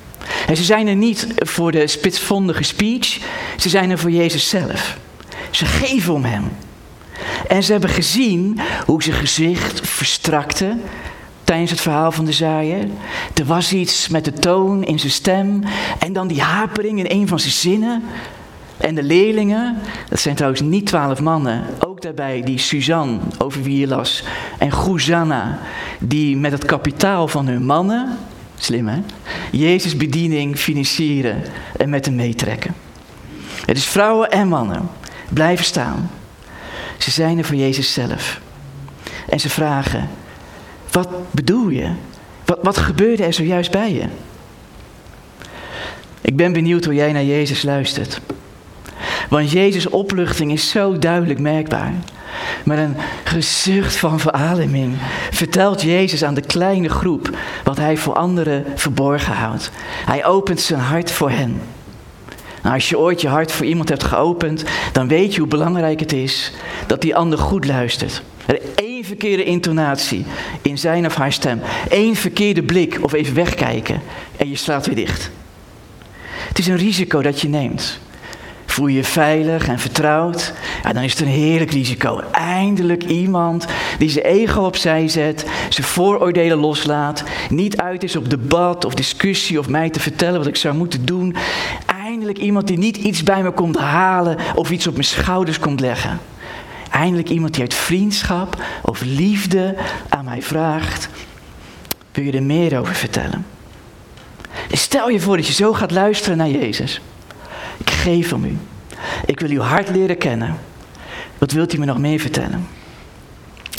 En ze zijn er niet voor de spitsvondige speech, ze zijn er voor Jezus zelf. Ze geven om Hem. En ze hebben gezien hoe zijn gezicht verstrakte tijdens het verhaal van de zaaier. Er was iets met de toon in zijn stem en dan die hapering in een van zijn zinnen. En de leerlingen, dat zijn trouwens niet twaalf mannen, ook daarbij die Suzanne, over wie je las, en Guzanna, die met het kapitaal van hun mannen, slim hè, Jezus bediening financieren en met hem meetrekken. Het is vrouwen en mannen, blijven staan. Ze zijn er voor Jezus zelf. En ze vragen, wat bedoel je? Wat, wat gebeurde er zojuist bij je? Ik ben benieuwd hoe jij naar Jezus luistert. Want Jezus' opluchting is zo duidelijk merkbaar. Met een gezucht van verademing vertelt Jezus aan de kleine groep wat hij voor anderen verborgen houdt. Hij opent zijn hart voor hen. Nou, als je ooit je hart voor iemand hebt geopend, dan weet je hoe belangrijk het is dat die ander goed luistert. Eén verkeerde intonatie in zijn of haar stem, één verkeerde blik of even wegkijken en je slaat weer dicht. Het is een risico dat je neemt. Voel je je veilig en vertrouwd? Ja, dan is het een heerlijk risico. Eindelijk iemand die zijn ego opzij zet, zijn vooroordelen loslaat, niet uit is op debat of discussie of mij te vertellen wat ik zou moeten doen. Eindelijk iemand die niet iets bij me komt halen of iets op mijn schouders komt leggen. Eindelijk iemand die uit vriendschap of liefde aan mij vraagt: Wil je er meer over vertellen? Stel je voor dat je zo gaat luisteren naar Jezus. Ik geef om u. Ik wil uw hart leren kennen. Wat wilt u me nog meer vertellen?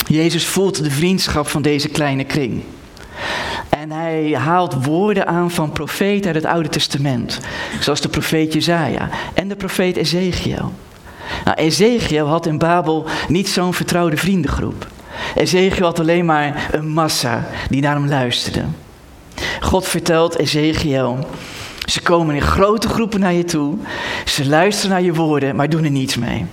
Jezus voelt de vriendschap van deze kleine kring. En hij haalt woorden aan van profeten uit het Oude Testament. Zoals de profeet Jezaja en de profeet Ezekiel. Nou, Ezekiel had in Babel niet zo'n vertrouwde vriendengroep. Ezekiel had alleen maar een massa die naar hem luisterde. God vertelt Ezekiel ze komen in grote groepen naar je toe. Ze luisteren naar je woorden, maar doen er niets mee.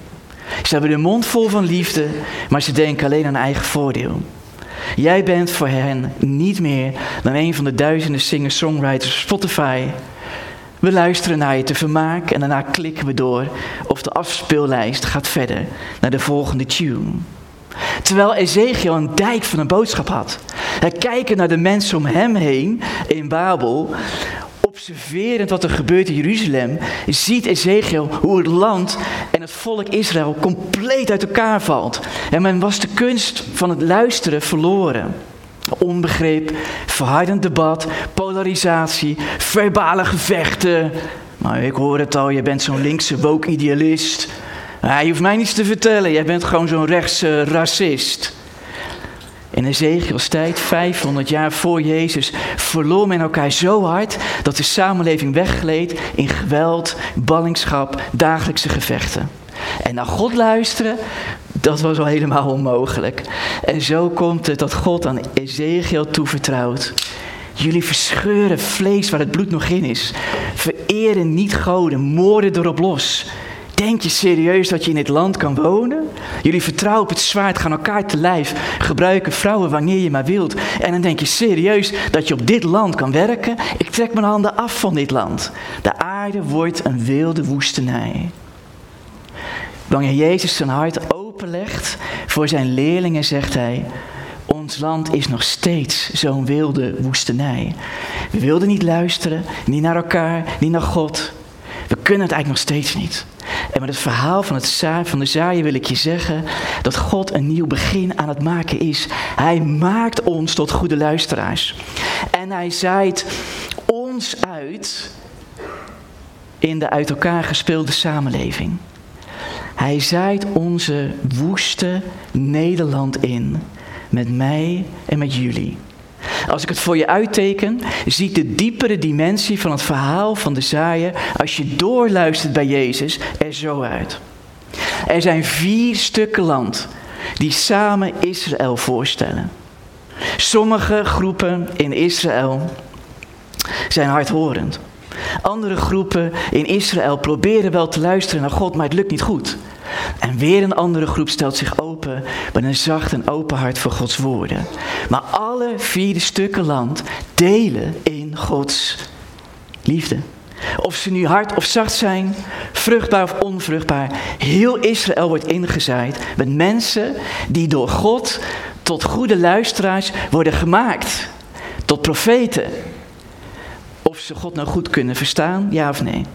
Ze hebben de mond vol van liefde, maar ze denken alleen aan eigen voordeel. Jij bent voor hen niet meer dan een van de duizenden singer-songwriters Spotify. We luisteren naar je te vermaak en daarna klikken we door of de afspeellijst gaat verder naar de volgende tune. Terwijl Ezekiel een dijk van een boodschap had. Hij kijken naar de mensen om hem heen in Babel observerend wat er gebeurt in Jeruzalem, ziet Ezekiel hoe het land en het volk Israël compleet uit elkaar valt. En men was de kunst van het luisteren verloren. Onbegrip, verhardend debat, polarisatie, verbale gevechten. Maar ik hoor het al, je bent zo'n linkse woke-idealist. je hoeft mij niets te vertellen, jij bent gewoon zo'n rechtse racist. In Ezekiels tijd, 500 jaar voor Jezus, verloor men elkaar zo hard dat de samenleving weggleed in geweld, ballingschap, dagelijkse gevechten. En naar God luisteren, dat was al helemaal onmogelijk. En zo komt het dat God aan Ezekiel toevertrouwt. Jullie verscheuren vlees waar het bloed nog in is. Vereren niet goden, moorden erop los. Denk je serieus dat je in dit land kan wonen? Jullie vertrouwen op het zwaard, gaan elkaar te lijf, gebruiken vrouwen wanneer je maar wilt. En dan denk je serieus dat je op dit land kan werken? Ik trek mijn handen af van dit land. De aarde wordt een wilde woestenij. Wanneer Jezus zijn hart openlegt voor zijn leerlingen, zegt hij: Ons land is nog steeds zo'n wilde woestenij. We wilden niet luisteren, niet naar elkaar, niet naar God. We kunnen het eigenlijk nog steeds niet. En met het verhaal van, het van de zaaien wil ik je zeggen dat God een nieuw begin aan het maken is. Hij maakt ons tot goede luisteraars. En hij zaait ons uit in de uit elkaar gespeelde samenleving. Hij zaait onze woeste Nederland in. Met mij en met jullie. Als ik het voor je uitteken, ziet de diepere dimensie van het verhaal van de zaaier, als je doorluistert bij Jezus, er zo uit. Er zijn vier stukken land die samen Israël voorstellen. Sommige groepen in Israël zijn hardhorend. Andere groepen in Israël proberen wel te luisteren naar God, maar het lukt niet goed. En weer een andere groep stelt zich open met een zacht en open hart voor Gods woorden. Maar alle vier stukken land delen in Gods liefde. Of ze nu hard of zacht zijn, vruchtbaar of onvruchtbaar, heel Israël wordt ingezaaid met mensen die door God tot goede luisteraars worden gemaakt. Tot profeten. Of ze God nou goed kunnen verstaan, ja of nee.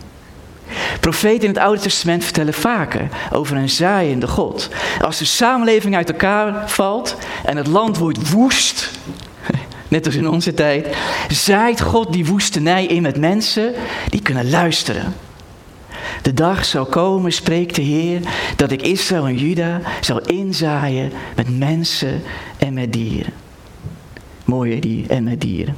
Profeten in het Oude Testament vertellen vaker over een zaaiende God. Als de samenleving uit elkaar valt en het land wordt woest, net als in onze tijd, zaait God die woestenij in met mensen die kunnen luisteren. De dag zal komen, spreekt de Heer, dat ik Israël en Juda zal inzaaien met mensen en met dieren. Mooie die en met dieren.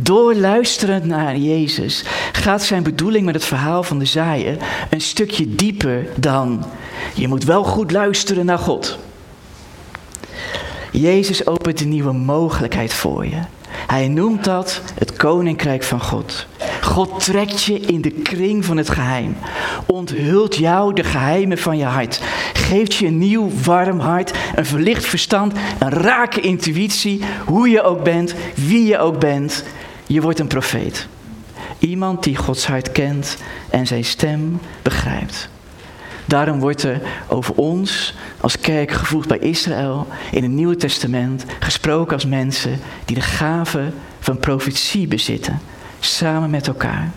Door luisterend naar Jezus gaat zijn bedoeling met het verhaal van de zaaier een stukje dieper dan je moet wel goed luisteren naar God. Jezus opent een nieuwe mogelijkheid voor je. Hij noemt dat het koninkrijk van God. God trekt je in de kring van het geheim. Onthult jou de geheimen van je hart. Geeft je een nieuw warm hart, een verlicht verstand, een rake intuïtie, hoe je ook bent, wie je ook bent. Je wordt een profeet. Iemand die Gods hart kent en zijn stem begrijpt. Daarom wordt er over ons als kerk gevoegd bij Israël in het Nieuwe Testament gesproken als mensen die de gave van profetie bezitten, samen met elkaar.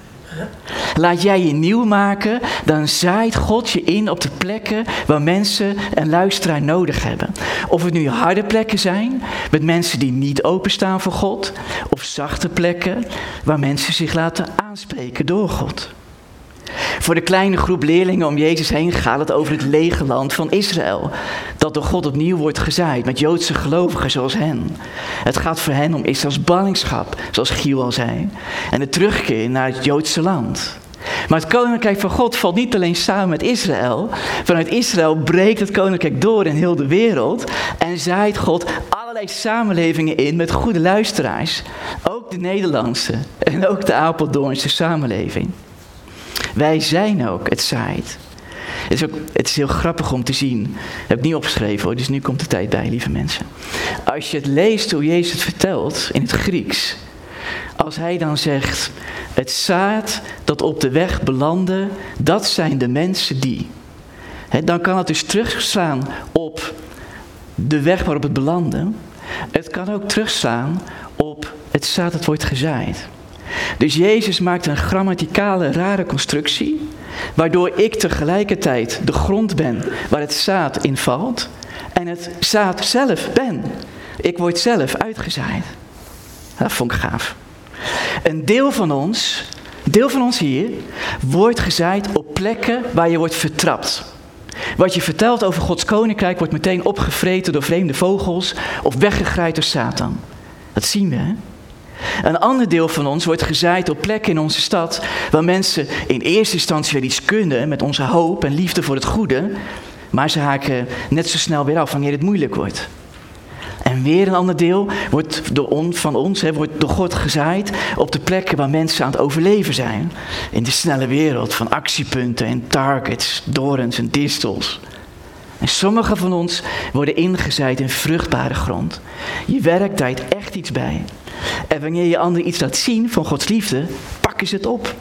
Laat jij je nieuw maken, dan zaait God je in op de plekken waar mensen een luisteraar nodig hebben. Of het nu harde plekken zijn, met mensen die niet openstaan voor God, of zachte plekken waar mensen zich laten aanspreken door God. Voor de kleine groep leerlingen om Jezus heen gaat het over het lege land van Israël. Dat door God opnieuw wordt gezaaid met Joodse gelovigen zoals hen. Het gaat voor hen om Israëls ballingschap, zoals Giel al zei. En de terugkeer naar het Joodse land. Maar het koninkrijk van God valt niet alleen samen met Israël. Vanuit Israël breekt het koninkrijk door in heel de wereld. En zaait God allerlei samenlevingen in met goede luisteraars. Ook de Nederlandse en ook de Apeldoornse samenleving. Wij zijn ook het zaait. Het is, ook, het is heel grappig om te zien. Dat heb ik niet opgeschreven hoor, dus nu komt de tijd bij, lieve mensen. Als je het leest hoe Jezus het vertelt in het Grieks. Als hij dan zegt, het zaad dat op de weg belandde, dat zijn de mensen die. dan kan het dus terugslaan op de weg waarop het belandde. Het kan ook terugslaan op het zaad dat wordt gezaaid. Dus Jezus maakt een grammaticale rare constructie, waardoor ik tegelijkertijd de grond ben waar het zaad in valt en het zaad zelf ben. Ik word zelf uitgezaaid. Dat vond ik gaaf. Een deel van ons, deel van ons hier, wordt gezaaid op plekken waar je wordt vertrapt. Wat je vertelt over Gods koninkrijk wordt meteen opgevreten door vreemde vogels of weggegrijpt door Satan. Dat zien we, hè? Een ander deel van ons wordt gezaaid op plekken in onze stad waar mensen in eerste instantie weer iets kunnen met onze hoop en liefde voor het goede, maar ze haken net zo snel weer af wanneer het moeilijk wordt. En weer een ander deel wordt door on, van ons, wordt door God gezaaid op de plekken waar mensen aan het overleven zijn. In de snelle wereld van actiepunten en targets, dorens en distels. En sommige van ons worden ingezaaid in vruchtbare grond. Je werk draait echt iets bij. En wanneer je anderen iets laat zien van Gods liefde, pakken ze het op.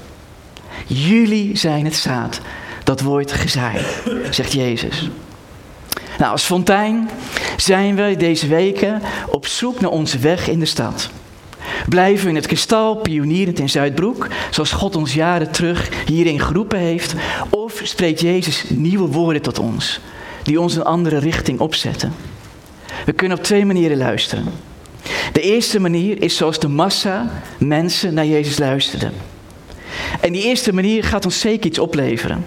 Jullie zijn het zaad dat wordt gezaaid, zegt Jezus. Nou, als fontein zijn we deze weken op zoek naar onze weg in de stad. Blijven we in het kristal pionierend in Zuidbroek, zoals God ons jaren terug hierin geroepen heeft, of spreekt Jezus nieuwe woorden tot ons, die ons een andere richting opzetten? We kunnen op twee manieren luisteren. De eerste manier is zoals de massa mensen naar Jezus luisterden. En die eerste manier gaat ons zeker iets opleveren.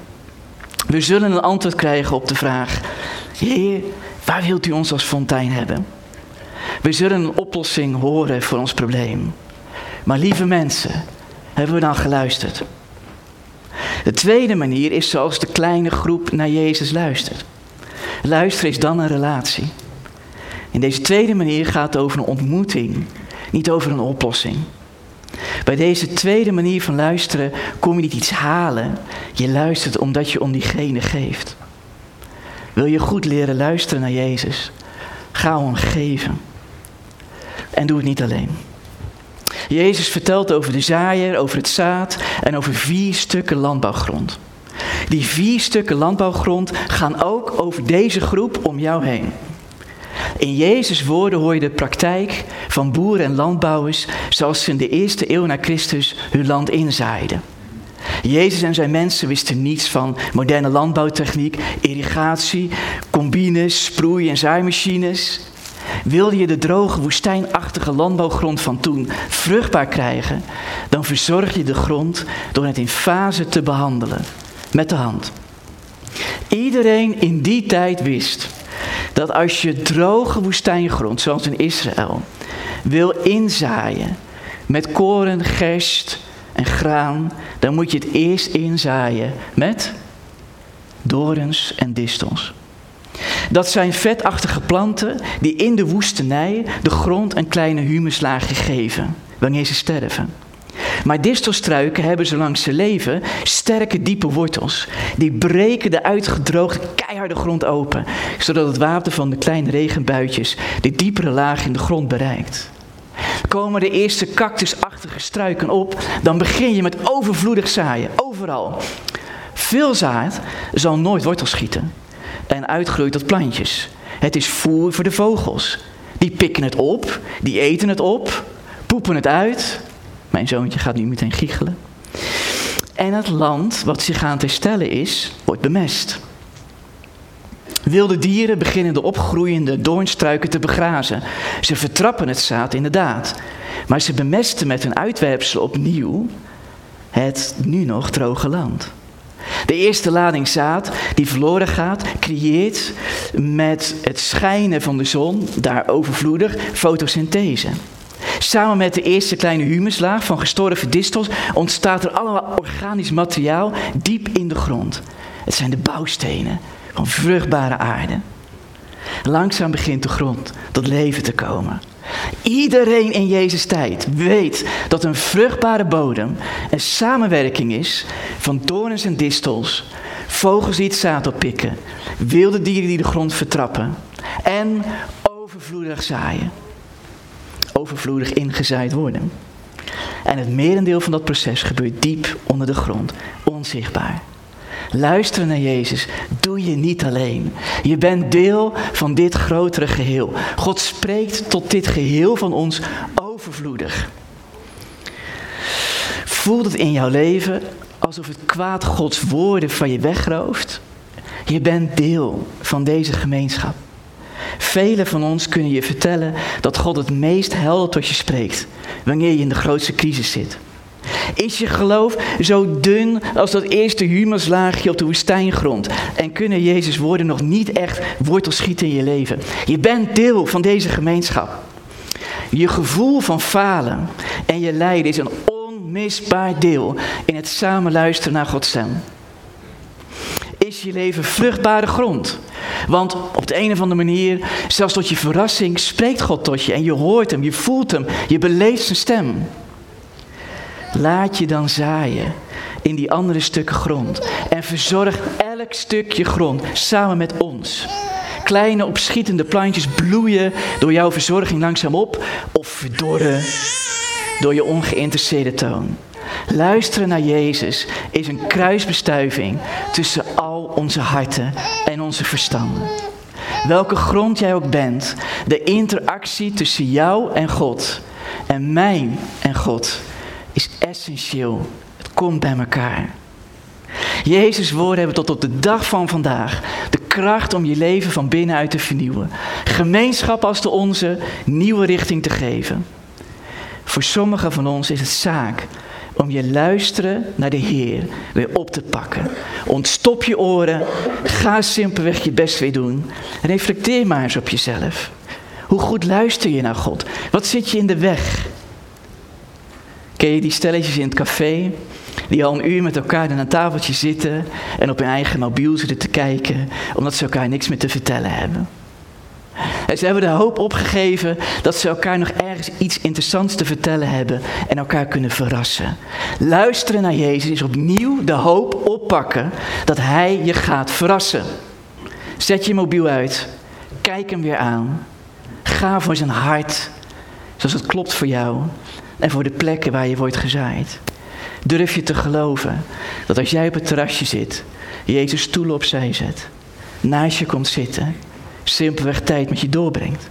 We zullen een antwoord krijgen op de vraag: Heer, waar wilt u ons als fontein hebben? We zullen een oplossing horen voor ons probleem. Maar lieve mensen, hebben we dan geluisterd? De tweede manier is zoals de kleine groep naar Jezus luistert. Luisteren is dan een relatie. In deze tweede manier gaat over een ontmoeting, niet over een oplossing. Bij deze tweede manier van luisteren kom je niet iets halen. Je luistert omdat je om diegene geeft. Wil je goed leren luisteren naar Jezus? Ga hem geven. En doe het niet alleen. Jezus vertelt over de zaaier, over het zaad en over vier stukken landbouwgrond. Die vier stukken landbouwgrond gaan ook over deze groep om jou heen. In Jezus' woorden hoor je de praktijk van boeren en landbouwers zoals ze in de eerste eeuw na Christus hun land inzaaiden. Jezus en zijn mensen wisten niets van moderne landbouwtechniek, irrigatie, combines, sproei- en zaaimachines. Wilde je de droge, woestijnachtige landbouwgrond van toen vruchtbaar krijgen, dan verzorg je de grond door het in fase te behandelen, met de hand. Iedereen in die tijd wist dat als je droge woestijngrond, zoals in Israël, wil inzaaien met koren, gerst en graan, dan moet je het eerst inzaaien met dorens en distels. Dat zijn vetachtige planten die in de woestenij de grond een kleine humuslaagje geven wanneer ze sterven. Maar distelstruiken hebben zolang ze leven sterke diepe wortels. Die breken de uitgedroogde keiharde grond open, zodat het water van de kleine regenbuitjes de diepere laag in de grond bereikt. Komen de eerste cactusachtige struiken op, dan begin je met overvloedig zaaien, overal. Veel zaad zal nooit wortels schieten en uitgroeit tot plantjes. Het is voer voor de vogels. Die pikken het op, die eten het op, poepen het uit. Mijn zoontje gaat nu meteen giechelen. En het land wat zich aan herstellen is, wordt bemest. Wilde dieren beginnen de opgroeiende doornstruiken te begrazen. Ze vertrappen het zaad inderdaad. Maar ze bemesten met hun uitwerpsel opnieuw het nu nog droge land. De eerste lading zaad die verloren gaat, creëert met het schijnen van de zon, daar overvloedig, fotosynthese. Samen met de eerste kleine humuslaag van gestorven distels ontstaat er allemaal organisch materiaal diep in de grond. Het zijn de bouwstenen van vruchtbare aarde. Langzaam begint de grond tot leven te komen. Iedereen in Jezus' tijd weet dat een vruchtbare bodem een samenwerking is van dorens en distels, vogels die het zaad oppikken, wilde dieren die de grond vertrappen en overvloedig zaaien. Overvloedig ingezaaid worden. En het merendeel van dat proces gebeurt diep onder de grond, onzichtbaar. Luisteren naar Jezus doe je niet alleen. Je bent deel van dit grotere geheel. God spreekt tot dit geheel van ons overvloedig. Voelt het in jouw leven alsof het kwaad Gods woorden van je wegrooft? Je bent deel van deze gemeenschap. Velen van ons kunnen je vertellen dat God het meest helder tot je spreekt wanneer je in de grootste crisis zit. Is je geloof zo dun als dat eerste humuslaagje op de woestijngrond? En kunnen Jezus' woorden nog niet echt wortel schieten in je leven? Je bent deel van deze gemeenschap. Je gevoel van falen en je lijden is een onmisbaar deel in het samen luisteren naar Gods stem. Is je leven vruchtbare grond? Want op de een of andere manier, zelfs tot je verrassing, spreekt God tot je en je hoort hem, je voelt hem, je beleeft zijn stem. Laat je dan zaaien in die andere stukken grond. En verzorg elk stukje grond samen met ons. Kleine opschietende plantjes bloeien door jouw verzorging langzaam op of verdorren door je ongeïnteresseerde toon. Luisteren naar Jezus is een kruisbestuiving tussen al onze harten en onze verstanden. Welke grond jij ook bent, de interactie tussen jou en God en mij en God is essentieel. Het komt bij elkaar. Jezus' woorden hebben tot op de dag van vandaag de kracht om je leven van binnenuit te vernieuwen. Gemeenschap als de onze nieuwe richting te geven. Voor sommigen van ons is het zaak om je luisteren naar de Heer weer op te pakken. Ontstop je oren, ga simpelweg je best weer doen. Reflecteer maar eens op jezelf. Hoe goed luister je naar God? Wat zit je in de weg? Ken je die stelletjes in het café? Die al een uur met elkaar aan een tafeltje zitten en op hun eigen mobiel zitten te kijken, omdat ze elkaar niks meer te vertellen hebben. Ze hebben de hoop opgegeven dat ze elkaar nog ergens iets interessants te vertellen hebben en elkaar kunnen verrassen. Luisteren naar Jezus is opnieuw de hoop oppakken dat Hij je gaat verrassen. Zet je mobiel uit, kijk hem weer aan, ga voor zijn hart, zoals het klopt voor jou en voor de plekken waar je wordt gezaaid. Durf je te geloven dat als jij op het terrasje zit, Jezus stoelen opzij zet, naast je komt zitten simpelweg tijd met je doorbrengt.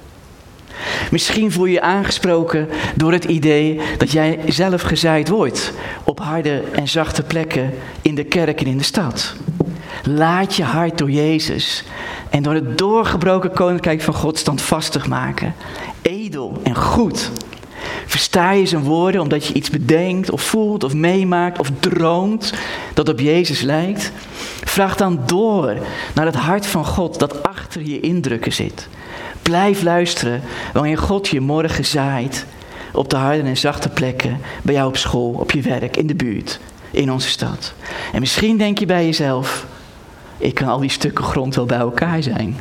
Misschien voel je je aangesproken door het idee dat jij zelf gezaaid wordt op harde en zachte plekken in de kerk en in de stad. Laat je hart door Jezus en door het doorgebroken koninkrijk van God standvastig maken. Edel en goed. Versta je zijn woorden omdat je iets bedenkt of voelt of meemaakt of droomt dat op Jezus lijkt? Vraag dan door naar het hart van God dat achter je indrukken zit. Blijf luisteren wanneer God je morgen zaait op de harde en zachte plekken, bij jou op school, op je werk, in de buurt, in onze stad. En misschien denk je bij jezelf, ik kan al die stukken grond wel bij elkaar zijn.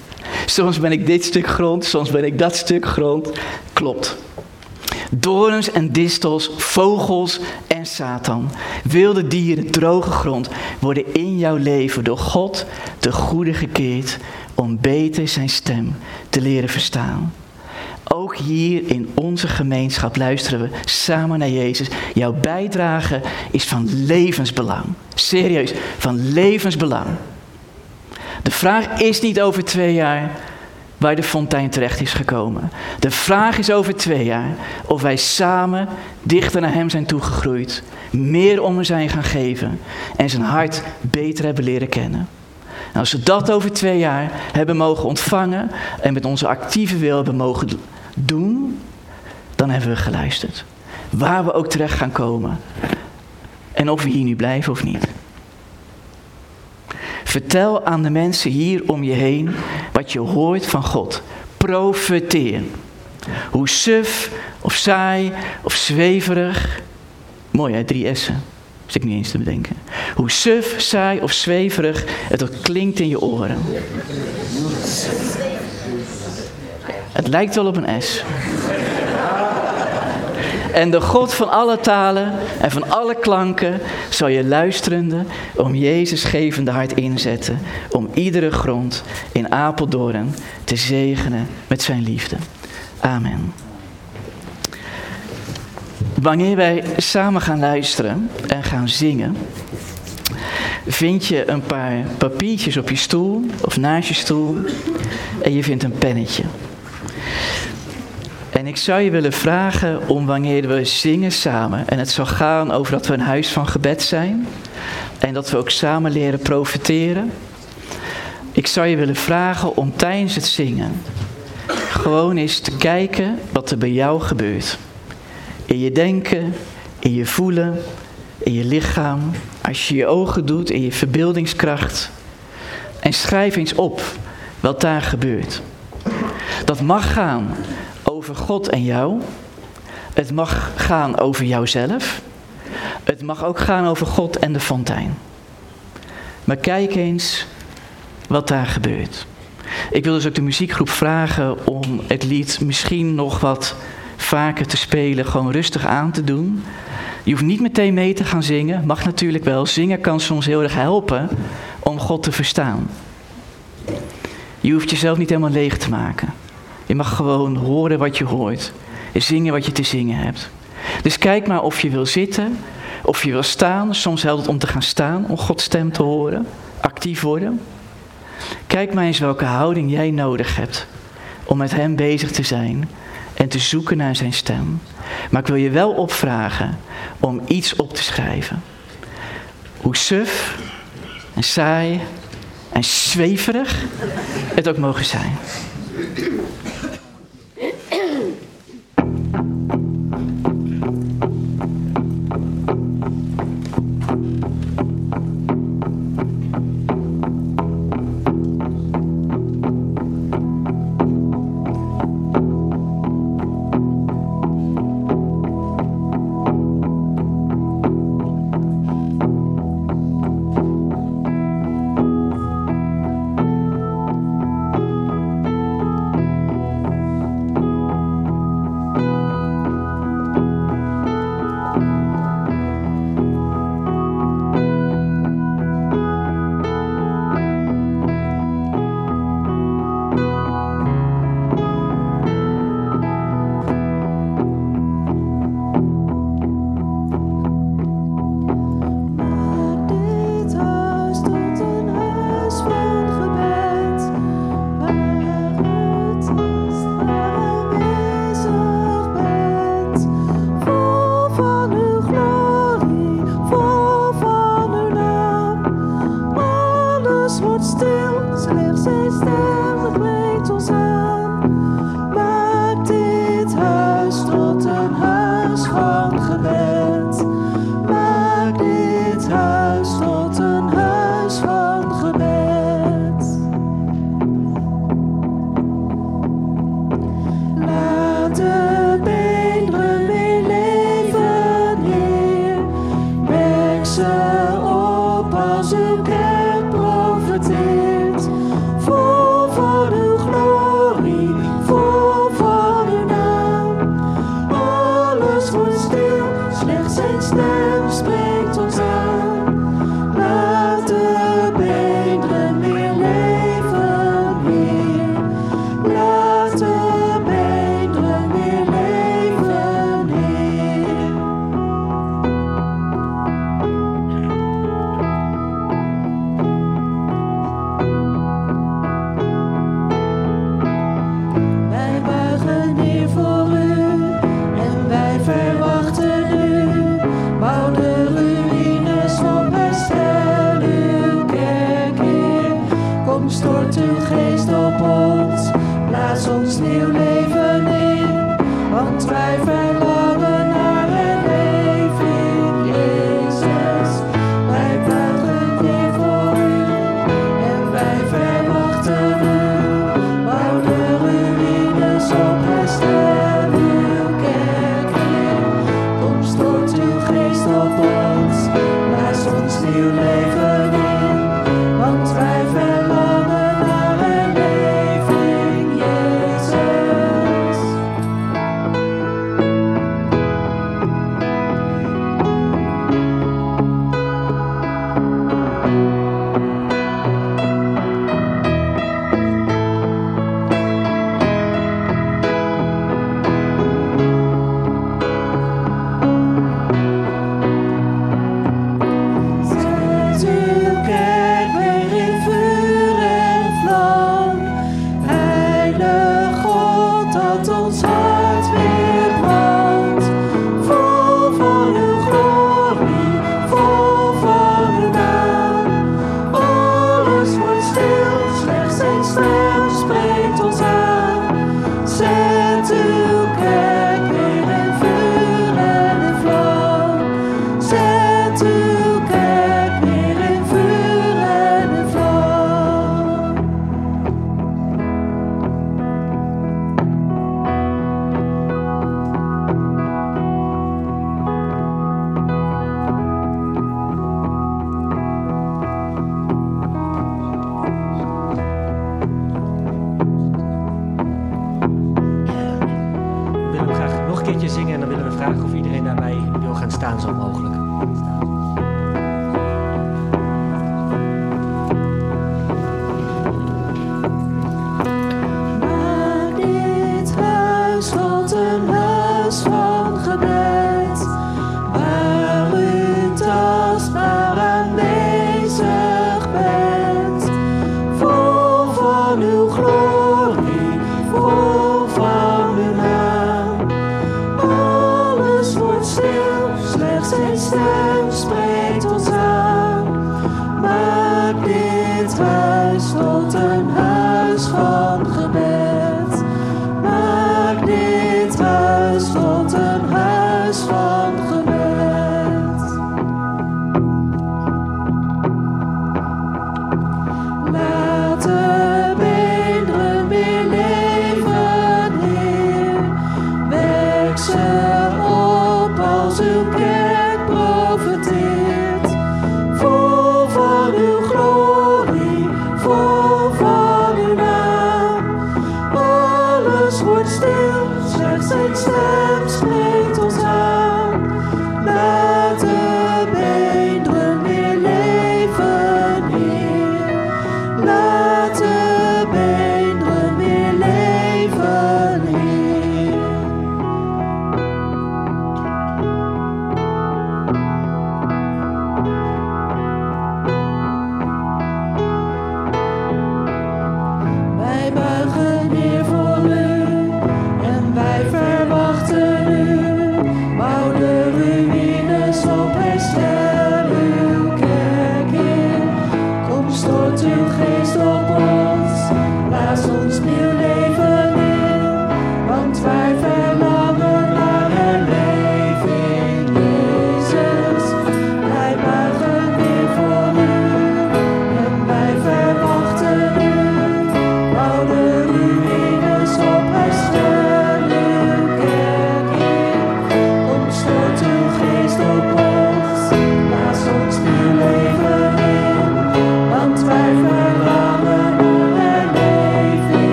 soms ben ik dit stuk grond, soms ben ik dat stuk grond. Klopt. Dorens en distels, vogels en Satan, wilde dieren, droge grond, worden in jouw leven door God te goede gekeerd om beter zijn stem te leren verstaan. Ook hier in onze gemeenschap luisteren we samen naar Jezus. Jouw bijdrage is van levensbelang. Serieus, van levensbelang. De vraag is niet over twee jaar waar de fontein terecht is gekomen. De vraag is over twee jaar of wij samen dichter naar Hem zijn toegegroeid, meer om hem zijn gaan geven en zijn hart beter hebben leren kennen. En als we dat over twee jaar hebben mogen ontvangen en met onze actieve wil hebben mogen doen, dan hebben we geluisterd. Waar we ook terecht gaan komen. En of we hier nu blijven of niet. Vertel aan de mensen hier om je heen wat je hoort van God. Profeteer. Hoe suf of saai of zweverig. Mooi hè, drie S'en. Zit ik niet eens te bedenken. Hoe suf, saai of zweverig het ook klinkt in je oren. Het lijkt wel op een S. En de God van alle talen en van alle klanken zal je luisterende om Jezus gevende hart inzetten. Om iedere grond in Apeldoorn te zegenen met zijn liefde. Amen. Wanneer wij samen gaan luisteren en gaan zingen, vind je een paar papiertjes op je stoel of naast je stoel en je vindt een pennetje. En ik zou je willen vragen om wanneer we zingen samen, en het zal gaan over dat we een huis van gebed zijn, en dat we ook samen leren profiteren. Ik zou je willen vragen om tijdens het zingen gewoon eens te kijken wat er bij jou gebeurt. In je denken, in je voelen, in je lichaam, als je je ogen doet, in je verbeeldingskracht. En schrijf eens op wat daar gebeurt. Dat mag gaan over God en jou. Het mag gaan over jouzelf. Het mag ook gaan over God en de fontein. Maar kijk eens wat daar gebeurt. Ik wil dus ook de muziekgroep vragen om het lied misschien nog wat vaker te spelen, gewoon rustig aan te doen. Je hoeft niet meteen mee te gaan zingen, mag natuurlijk wel. Zingen kan soms heel erg helpen om God te verstaan. Je hoeft jezelf niet helemaal leeg te maken. Je mag gewoon horen wat je hoort. En zingen wat je te zingen hebt. Dus kijk maar of je wil zitten, of je wil staan. Soms helpt het om te gaan staan, om Gods stem te horen. Actief worden. Kijk maar eens welke houding jij nodig hebt om met Hem bezig te zijn en te zoeken naar Zijn stem. Maar ik wil je wel opvragen om iets op te schrijven. Hoe suf en saai en zweverig het ook mogen zijn.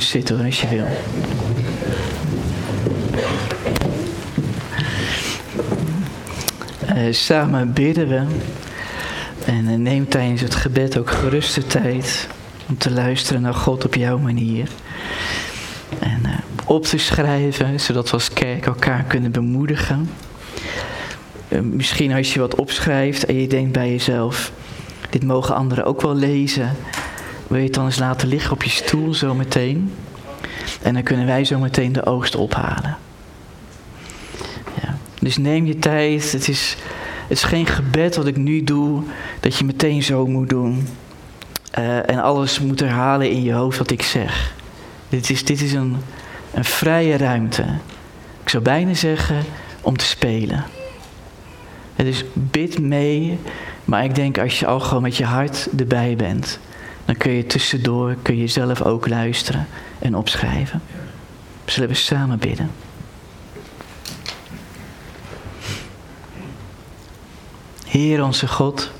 Zitten als je wil. Samen bidden we. En uh, neem tijdens het gebed ook gerust de tijd om te luisteren naar God op jouw manier. En uh, op te schrijven, zodat we als kerk elkaar kunnen bemoedigen. misschien als je wat opschrijft en je denkt bij jezelf, dit mogen anderen ook wel lezen. Wil je het dan eens laten liggen op je stoel zo meteen? En dan kunnen wij zo meteen de oogst ophalen. Ja. Dus neem je tijd. Het is, het is geen gebed wat ik nu doe, dat je meteen zo moet doen. Uh, en alles moet herhalen in je hoofd wat ik zeg. Dit is, dit is een, een vrije ruimte. Ik zou bijna zeggen om te spelen. Het is bid mee, maar ik denk als je al gewoon met je hart erbij bent, dan kun je tussendoor, kun je zelf ook luisteren en opschrijven. Zullen we samen bidden? Heer onze God,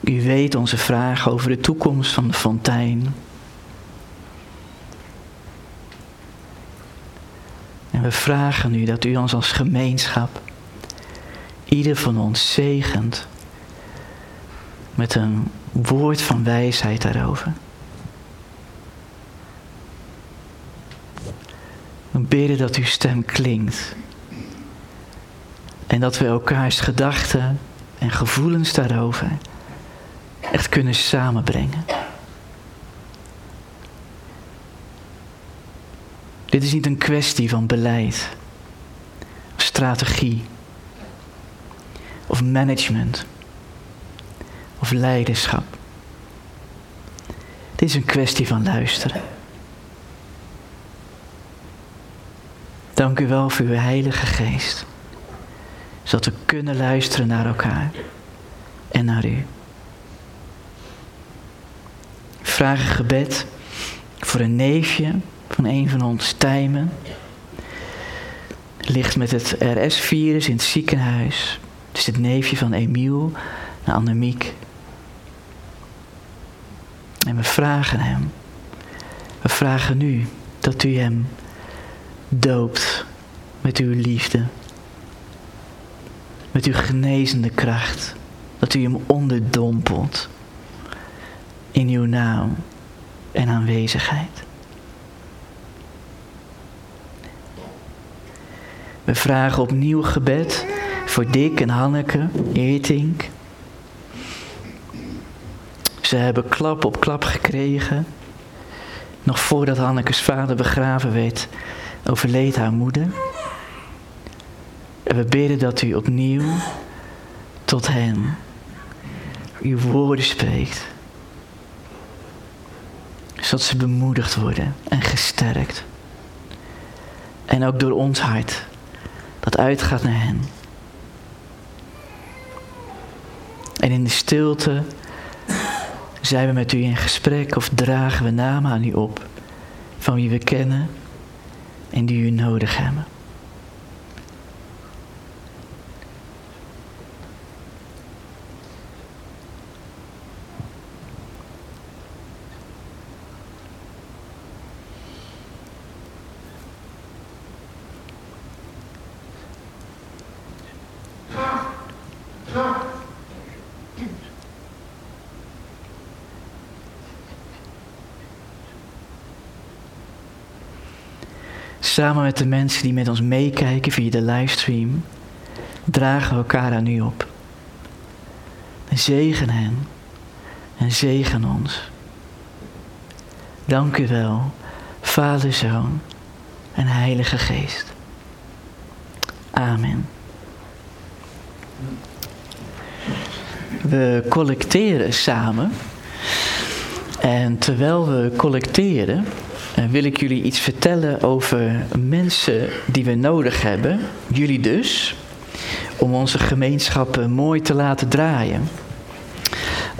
u weet onze vragen over de toekomst van de fontein. En we vragen u dat u ons als gemeenschap, ieder van ons zegent met een woord van wijsheid daarover. We bidden dat uw stem klinkt. En dat we elkaars gedachten en gevoelens daarover echt kunnen samenbrengen. Dit is niet een kwestie van beleid, strategie, of management, of leiderschap. Dit is een kwestie van luisteren. Dank u wel voor uw Heilige Geest, zodat we kunnen luisteren naar elkaar en naar u. vraag gebed voor een neefje van een van ons, Tijmen. Ligt met het RS-virus in het ziekenhuis. Het is het neefje van Emiel Annemiek. En we vragen hem. We vragen nu dat u hem doopt met uw liefde. Met uw genezende kracht. Dat u hem onderdompelt in uw naam en aanwezigheid. We vragen opnieuw gebed voor Dick en Hanneke Eertink. Ze hebben klap op klap gekregen. Nog voordat Hanneke's vader begraven werd, overleed haar moeder. En we bidden dat u opnieuw tot hen uw woorden spreekt zodat ze bemoedigd worden en gesterkt. En ook door ons hart, dat uitgaat naar hen. En in de stilte zijn we met u in gesprek of dragen we namen aan u op van wie we kennen en die u nodig hebben. Samen met de mensen die met ons meekijken via de livestream, dragen elkaar aan u op. En zegen hen en zegen ons. Dank u wel, Vader, Zoon en Heilige Geest. Amen. We collecteren samen. En terwijl we collecteren, wil ik jullie iets vertellen over mensen die we nodig hebben, jullie dus, om onze gemeenschappen mooi te laten draaien.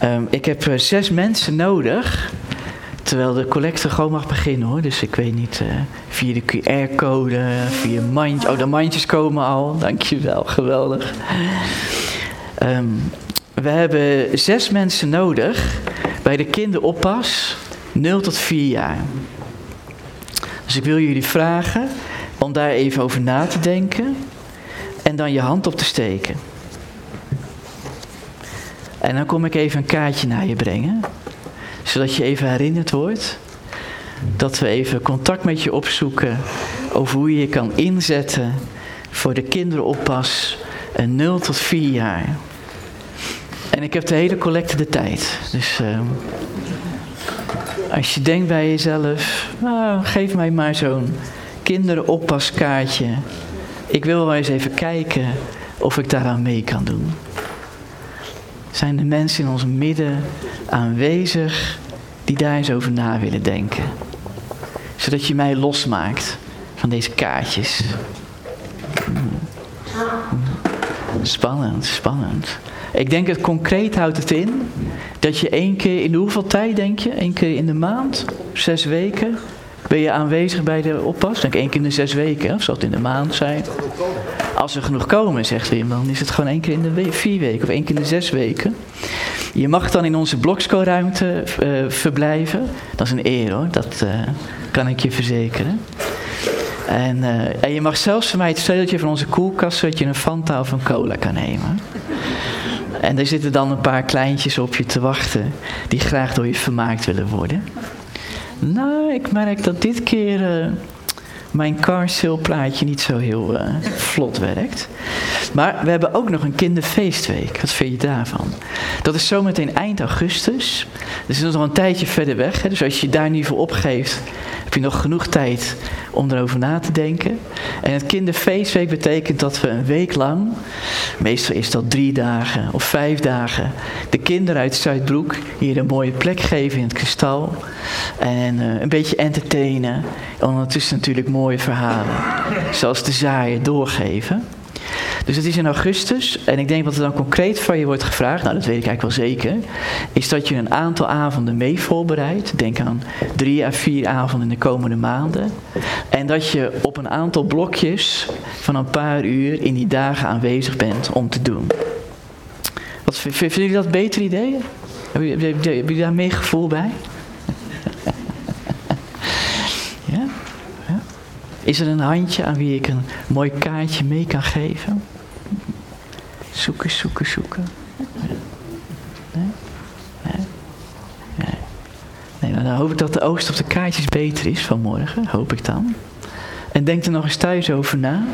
Um, ik heb eh, zes mensen nodig, terwijl de collecte gewoon mag beginnen hoor. Dus ik weet niet, uh, via de QR-code, via mandje. Oh, de mandjes komen al, dankjewel, geweldig. Um, we hebben zes mensen nodig bij de kinderoppas 0 tot 4 jaar. Dus ik wil jullie vragen om daar even over na te denken en dan je hand op te steken. En dan kom ik even een kaartje naar je brengen, zodat je even herinnerd wordt dat we even contact met je opzoeken over hoe je je kan inzetten voor de kinderoppas 0 tot 4 jaar. En ik heb de hele collecte de tijd. Dus uh, als je denkt bij jezelf, nou, geef mij maar zo'n kinderoppaskaartje. Ik wil wel eens even kijken of ik daaraan mee kan doen. Zijn de mensen in ons midden aanwezig die daar eens over na willen denken? Zodat je mij losmaakt van deze kaartjes. Spannend, spannend. Ik denk het concreet houdt het in dat je één keer in de hoeveel tijd denk je? Eén keer in de maand? Zes weken? Ben je aanwezig bij de oppas? Denk één keer in de zes weken, of zal het in de maand zijn? Als er genoeg komen, zegt Wim, dan is het gewoon één keer in de vier weken of één keer in de zes weken. Je mag dan in onze Bloksco-ruimte uh, verblijven. Dat is een eer hoor, dat uh, kan ik je verzekeren. En, uh, en, je mag zelfs van mij het sleuteltje van onze koelkast, zodat je een Fanta of een cola kan nemen. En er zitten dan een paar kleintjes op je te wachten, die graag door je vermaakt willen worden. Nou, ik merk dat dit keer uh, mijn car sale plaatje niet zo heel uh, vlot werkt. Maar we hebben ook nog een kinderfeestweek. Wat vind je daarvan? Dat is zometeen eind augustus. Dus dat is nog een tijdje verder weg. Hè? Dus als je daar niet voor opgeeft, heb je nog genoeg tijd om erover na te denken. En het kinderfeestweek betekent dat we een week lang, meestal is dat drie dagen of vijf dagen, de kinderen uit Zuidbroek hier een mooie plek geven in het kristal. En uh, een beetje entertainen. En ondertussen natuurlijk mooie verhalen, zoals de zaaien, doorgeven. Dus het is in augustus. En ik denk wat er dan concreet van je wordt gevraagd, nou dat weet ik eigenlijk wel zeker, is dat je een aantal avonden mee voorbereidt. Denk aan drie à vier avonden in de komende maanden. En dat je op een aantal blokjes van een paar uur in die dagen aanwezig bent om te doen. Wat, vinden jullie dat beter idee? Hebben jullie daar meer gevoel bij? ja? ja? Is er een handje aan wie ik een mooi kaartje mee kan geven? Zoeken, zoeken, zoeken. Nee? Nee? Nee. nou, dan hoop ik dat de oogst op de kaartjes beter is vanmorgen. Hoop ik dan. En denk er nog eens thuis over na.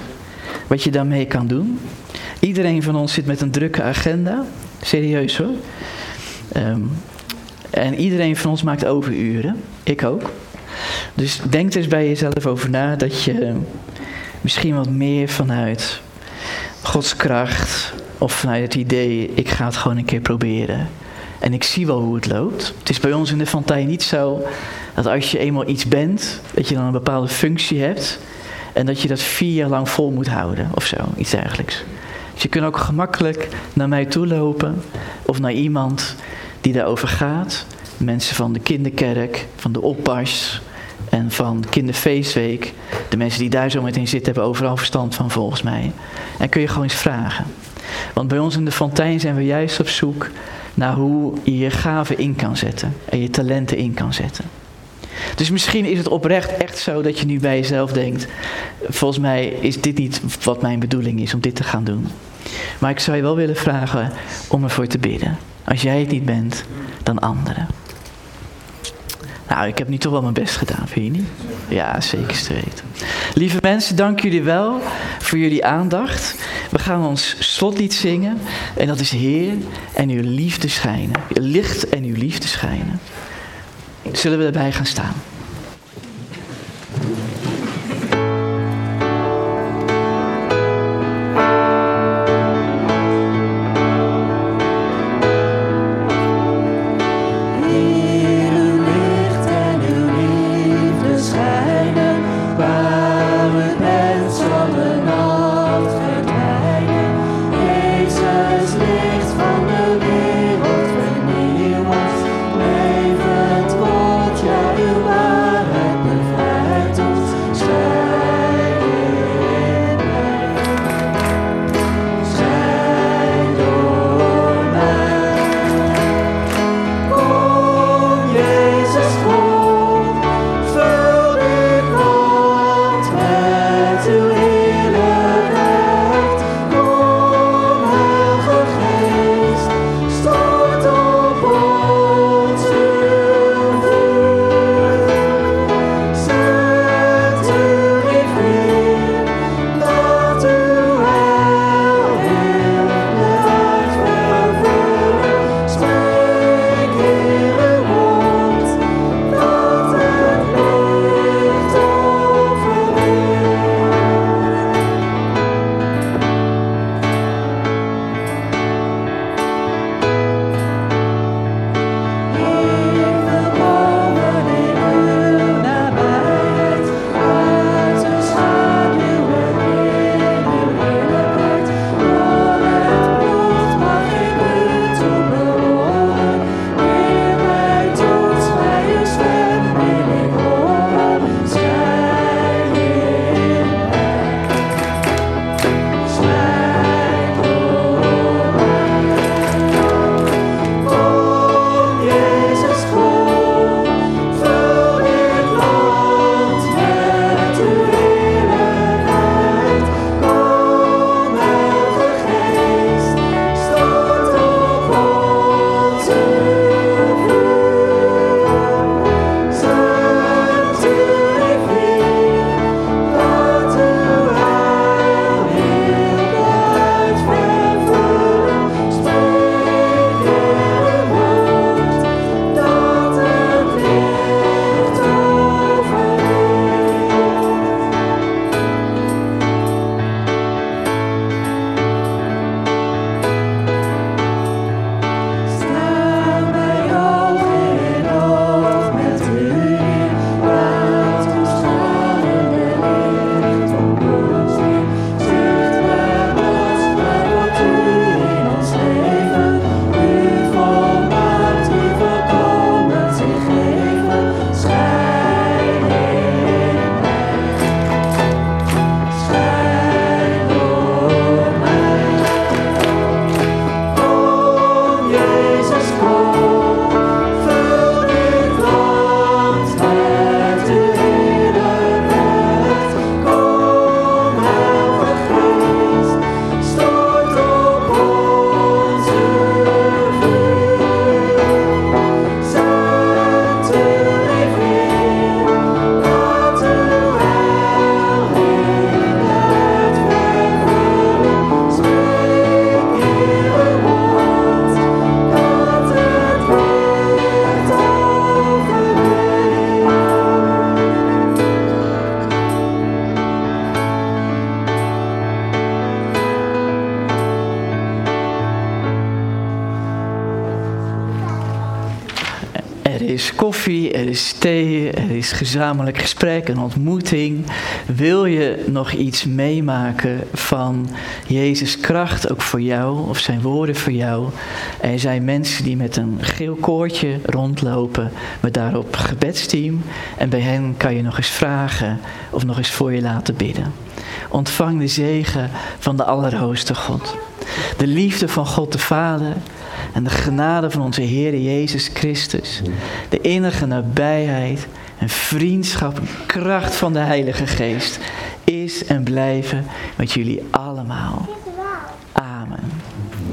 Wat je daarmee kan doen. Iedereen van ons zit met een drukke agenda. Serieus hoor. Um, en iedereen van ons maakt overuren. Ik ook. Dus denk eens bij jezelf over na dat je misschien wat meer vanuit Gods kracht of vanuit het idee, ik ga het gewoon een keer proberen. En ik zie wel hoe het loopt. Het is bij ons in de Fantijn niet zo dat als je eenmaal iets bent, dat je dan een bepaalde functie hebt. En dat je dat vier jaar lang vol moet houden of zo, iets dergelijks. Dus je kunt ook gemakkelijk naar mij toe lopen of naar iemand die daarover gaat. Mensen van de kinderkerk, van de oppas en van kinderfeestweek. De mensen die daar zo meteen zitten hebben overal verstand van volgens mij. En kun je gewoon eens vragen. Want bij ons in de Fontijn zijn we juist op zoek naar hoe je je gaven in kan zetten en je talenten in kan zetten. Dus misschien is het oprecht echt zo dat je nu bij jezelf denkt: volgens mij is dit niet wat mijn bedoeling is om dit te gaan doen. Maar ik zou je wel willen vragen om ervoor te bidden. Als jij het niet bent, dan anderen. Nou, ik heb nu toch wel mijn best gedaan, vind je niet? Ja, zeker weten. Lieve mensen, dank jullie wel voor jullie aandacht. We gaan ons slotlied zingen. En dat is Heer en uw liefde schijnen. Licht en uw liefde schijnen. Zullen we erbij gaan staan? Gezamenlijk gesprek, een ontmoeting. Wil je nog iets meemaken van Jezus' kracht ook voor jou of zijn woorden voor jou? Er zijn mensen die met een geel koordje rondlopen met daarop gebedsteam. En bij hen kan je nog eens vragen of nog eens voor je laten bidden. Ontvang de zegen van de Allerhoogste God. De liefde van God de Vader en de genade van onze Heer Jezus Christus. De innige nabijheid en vriendschap en kracht van de Heilige Geest is en blijven met jullie.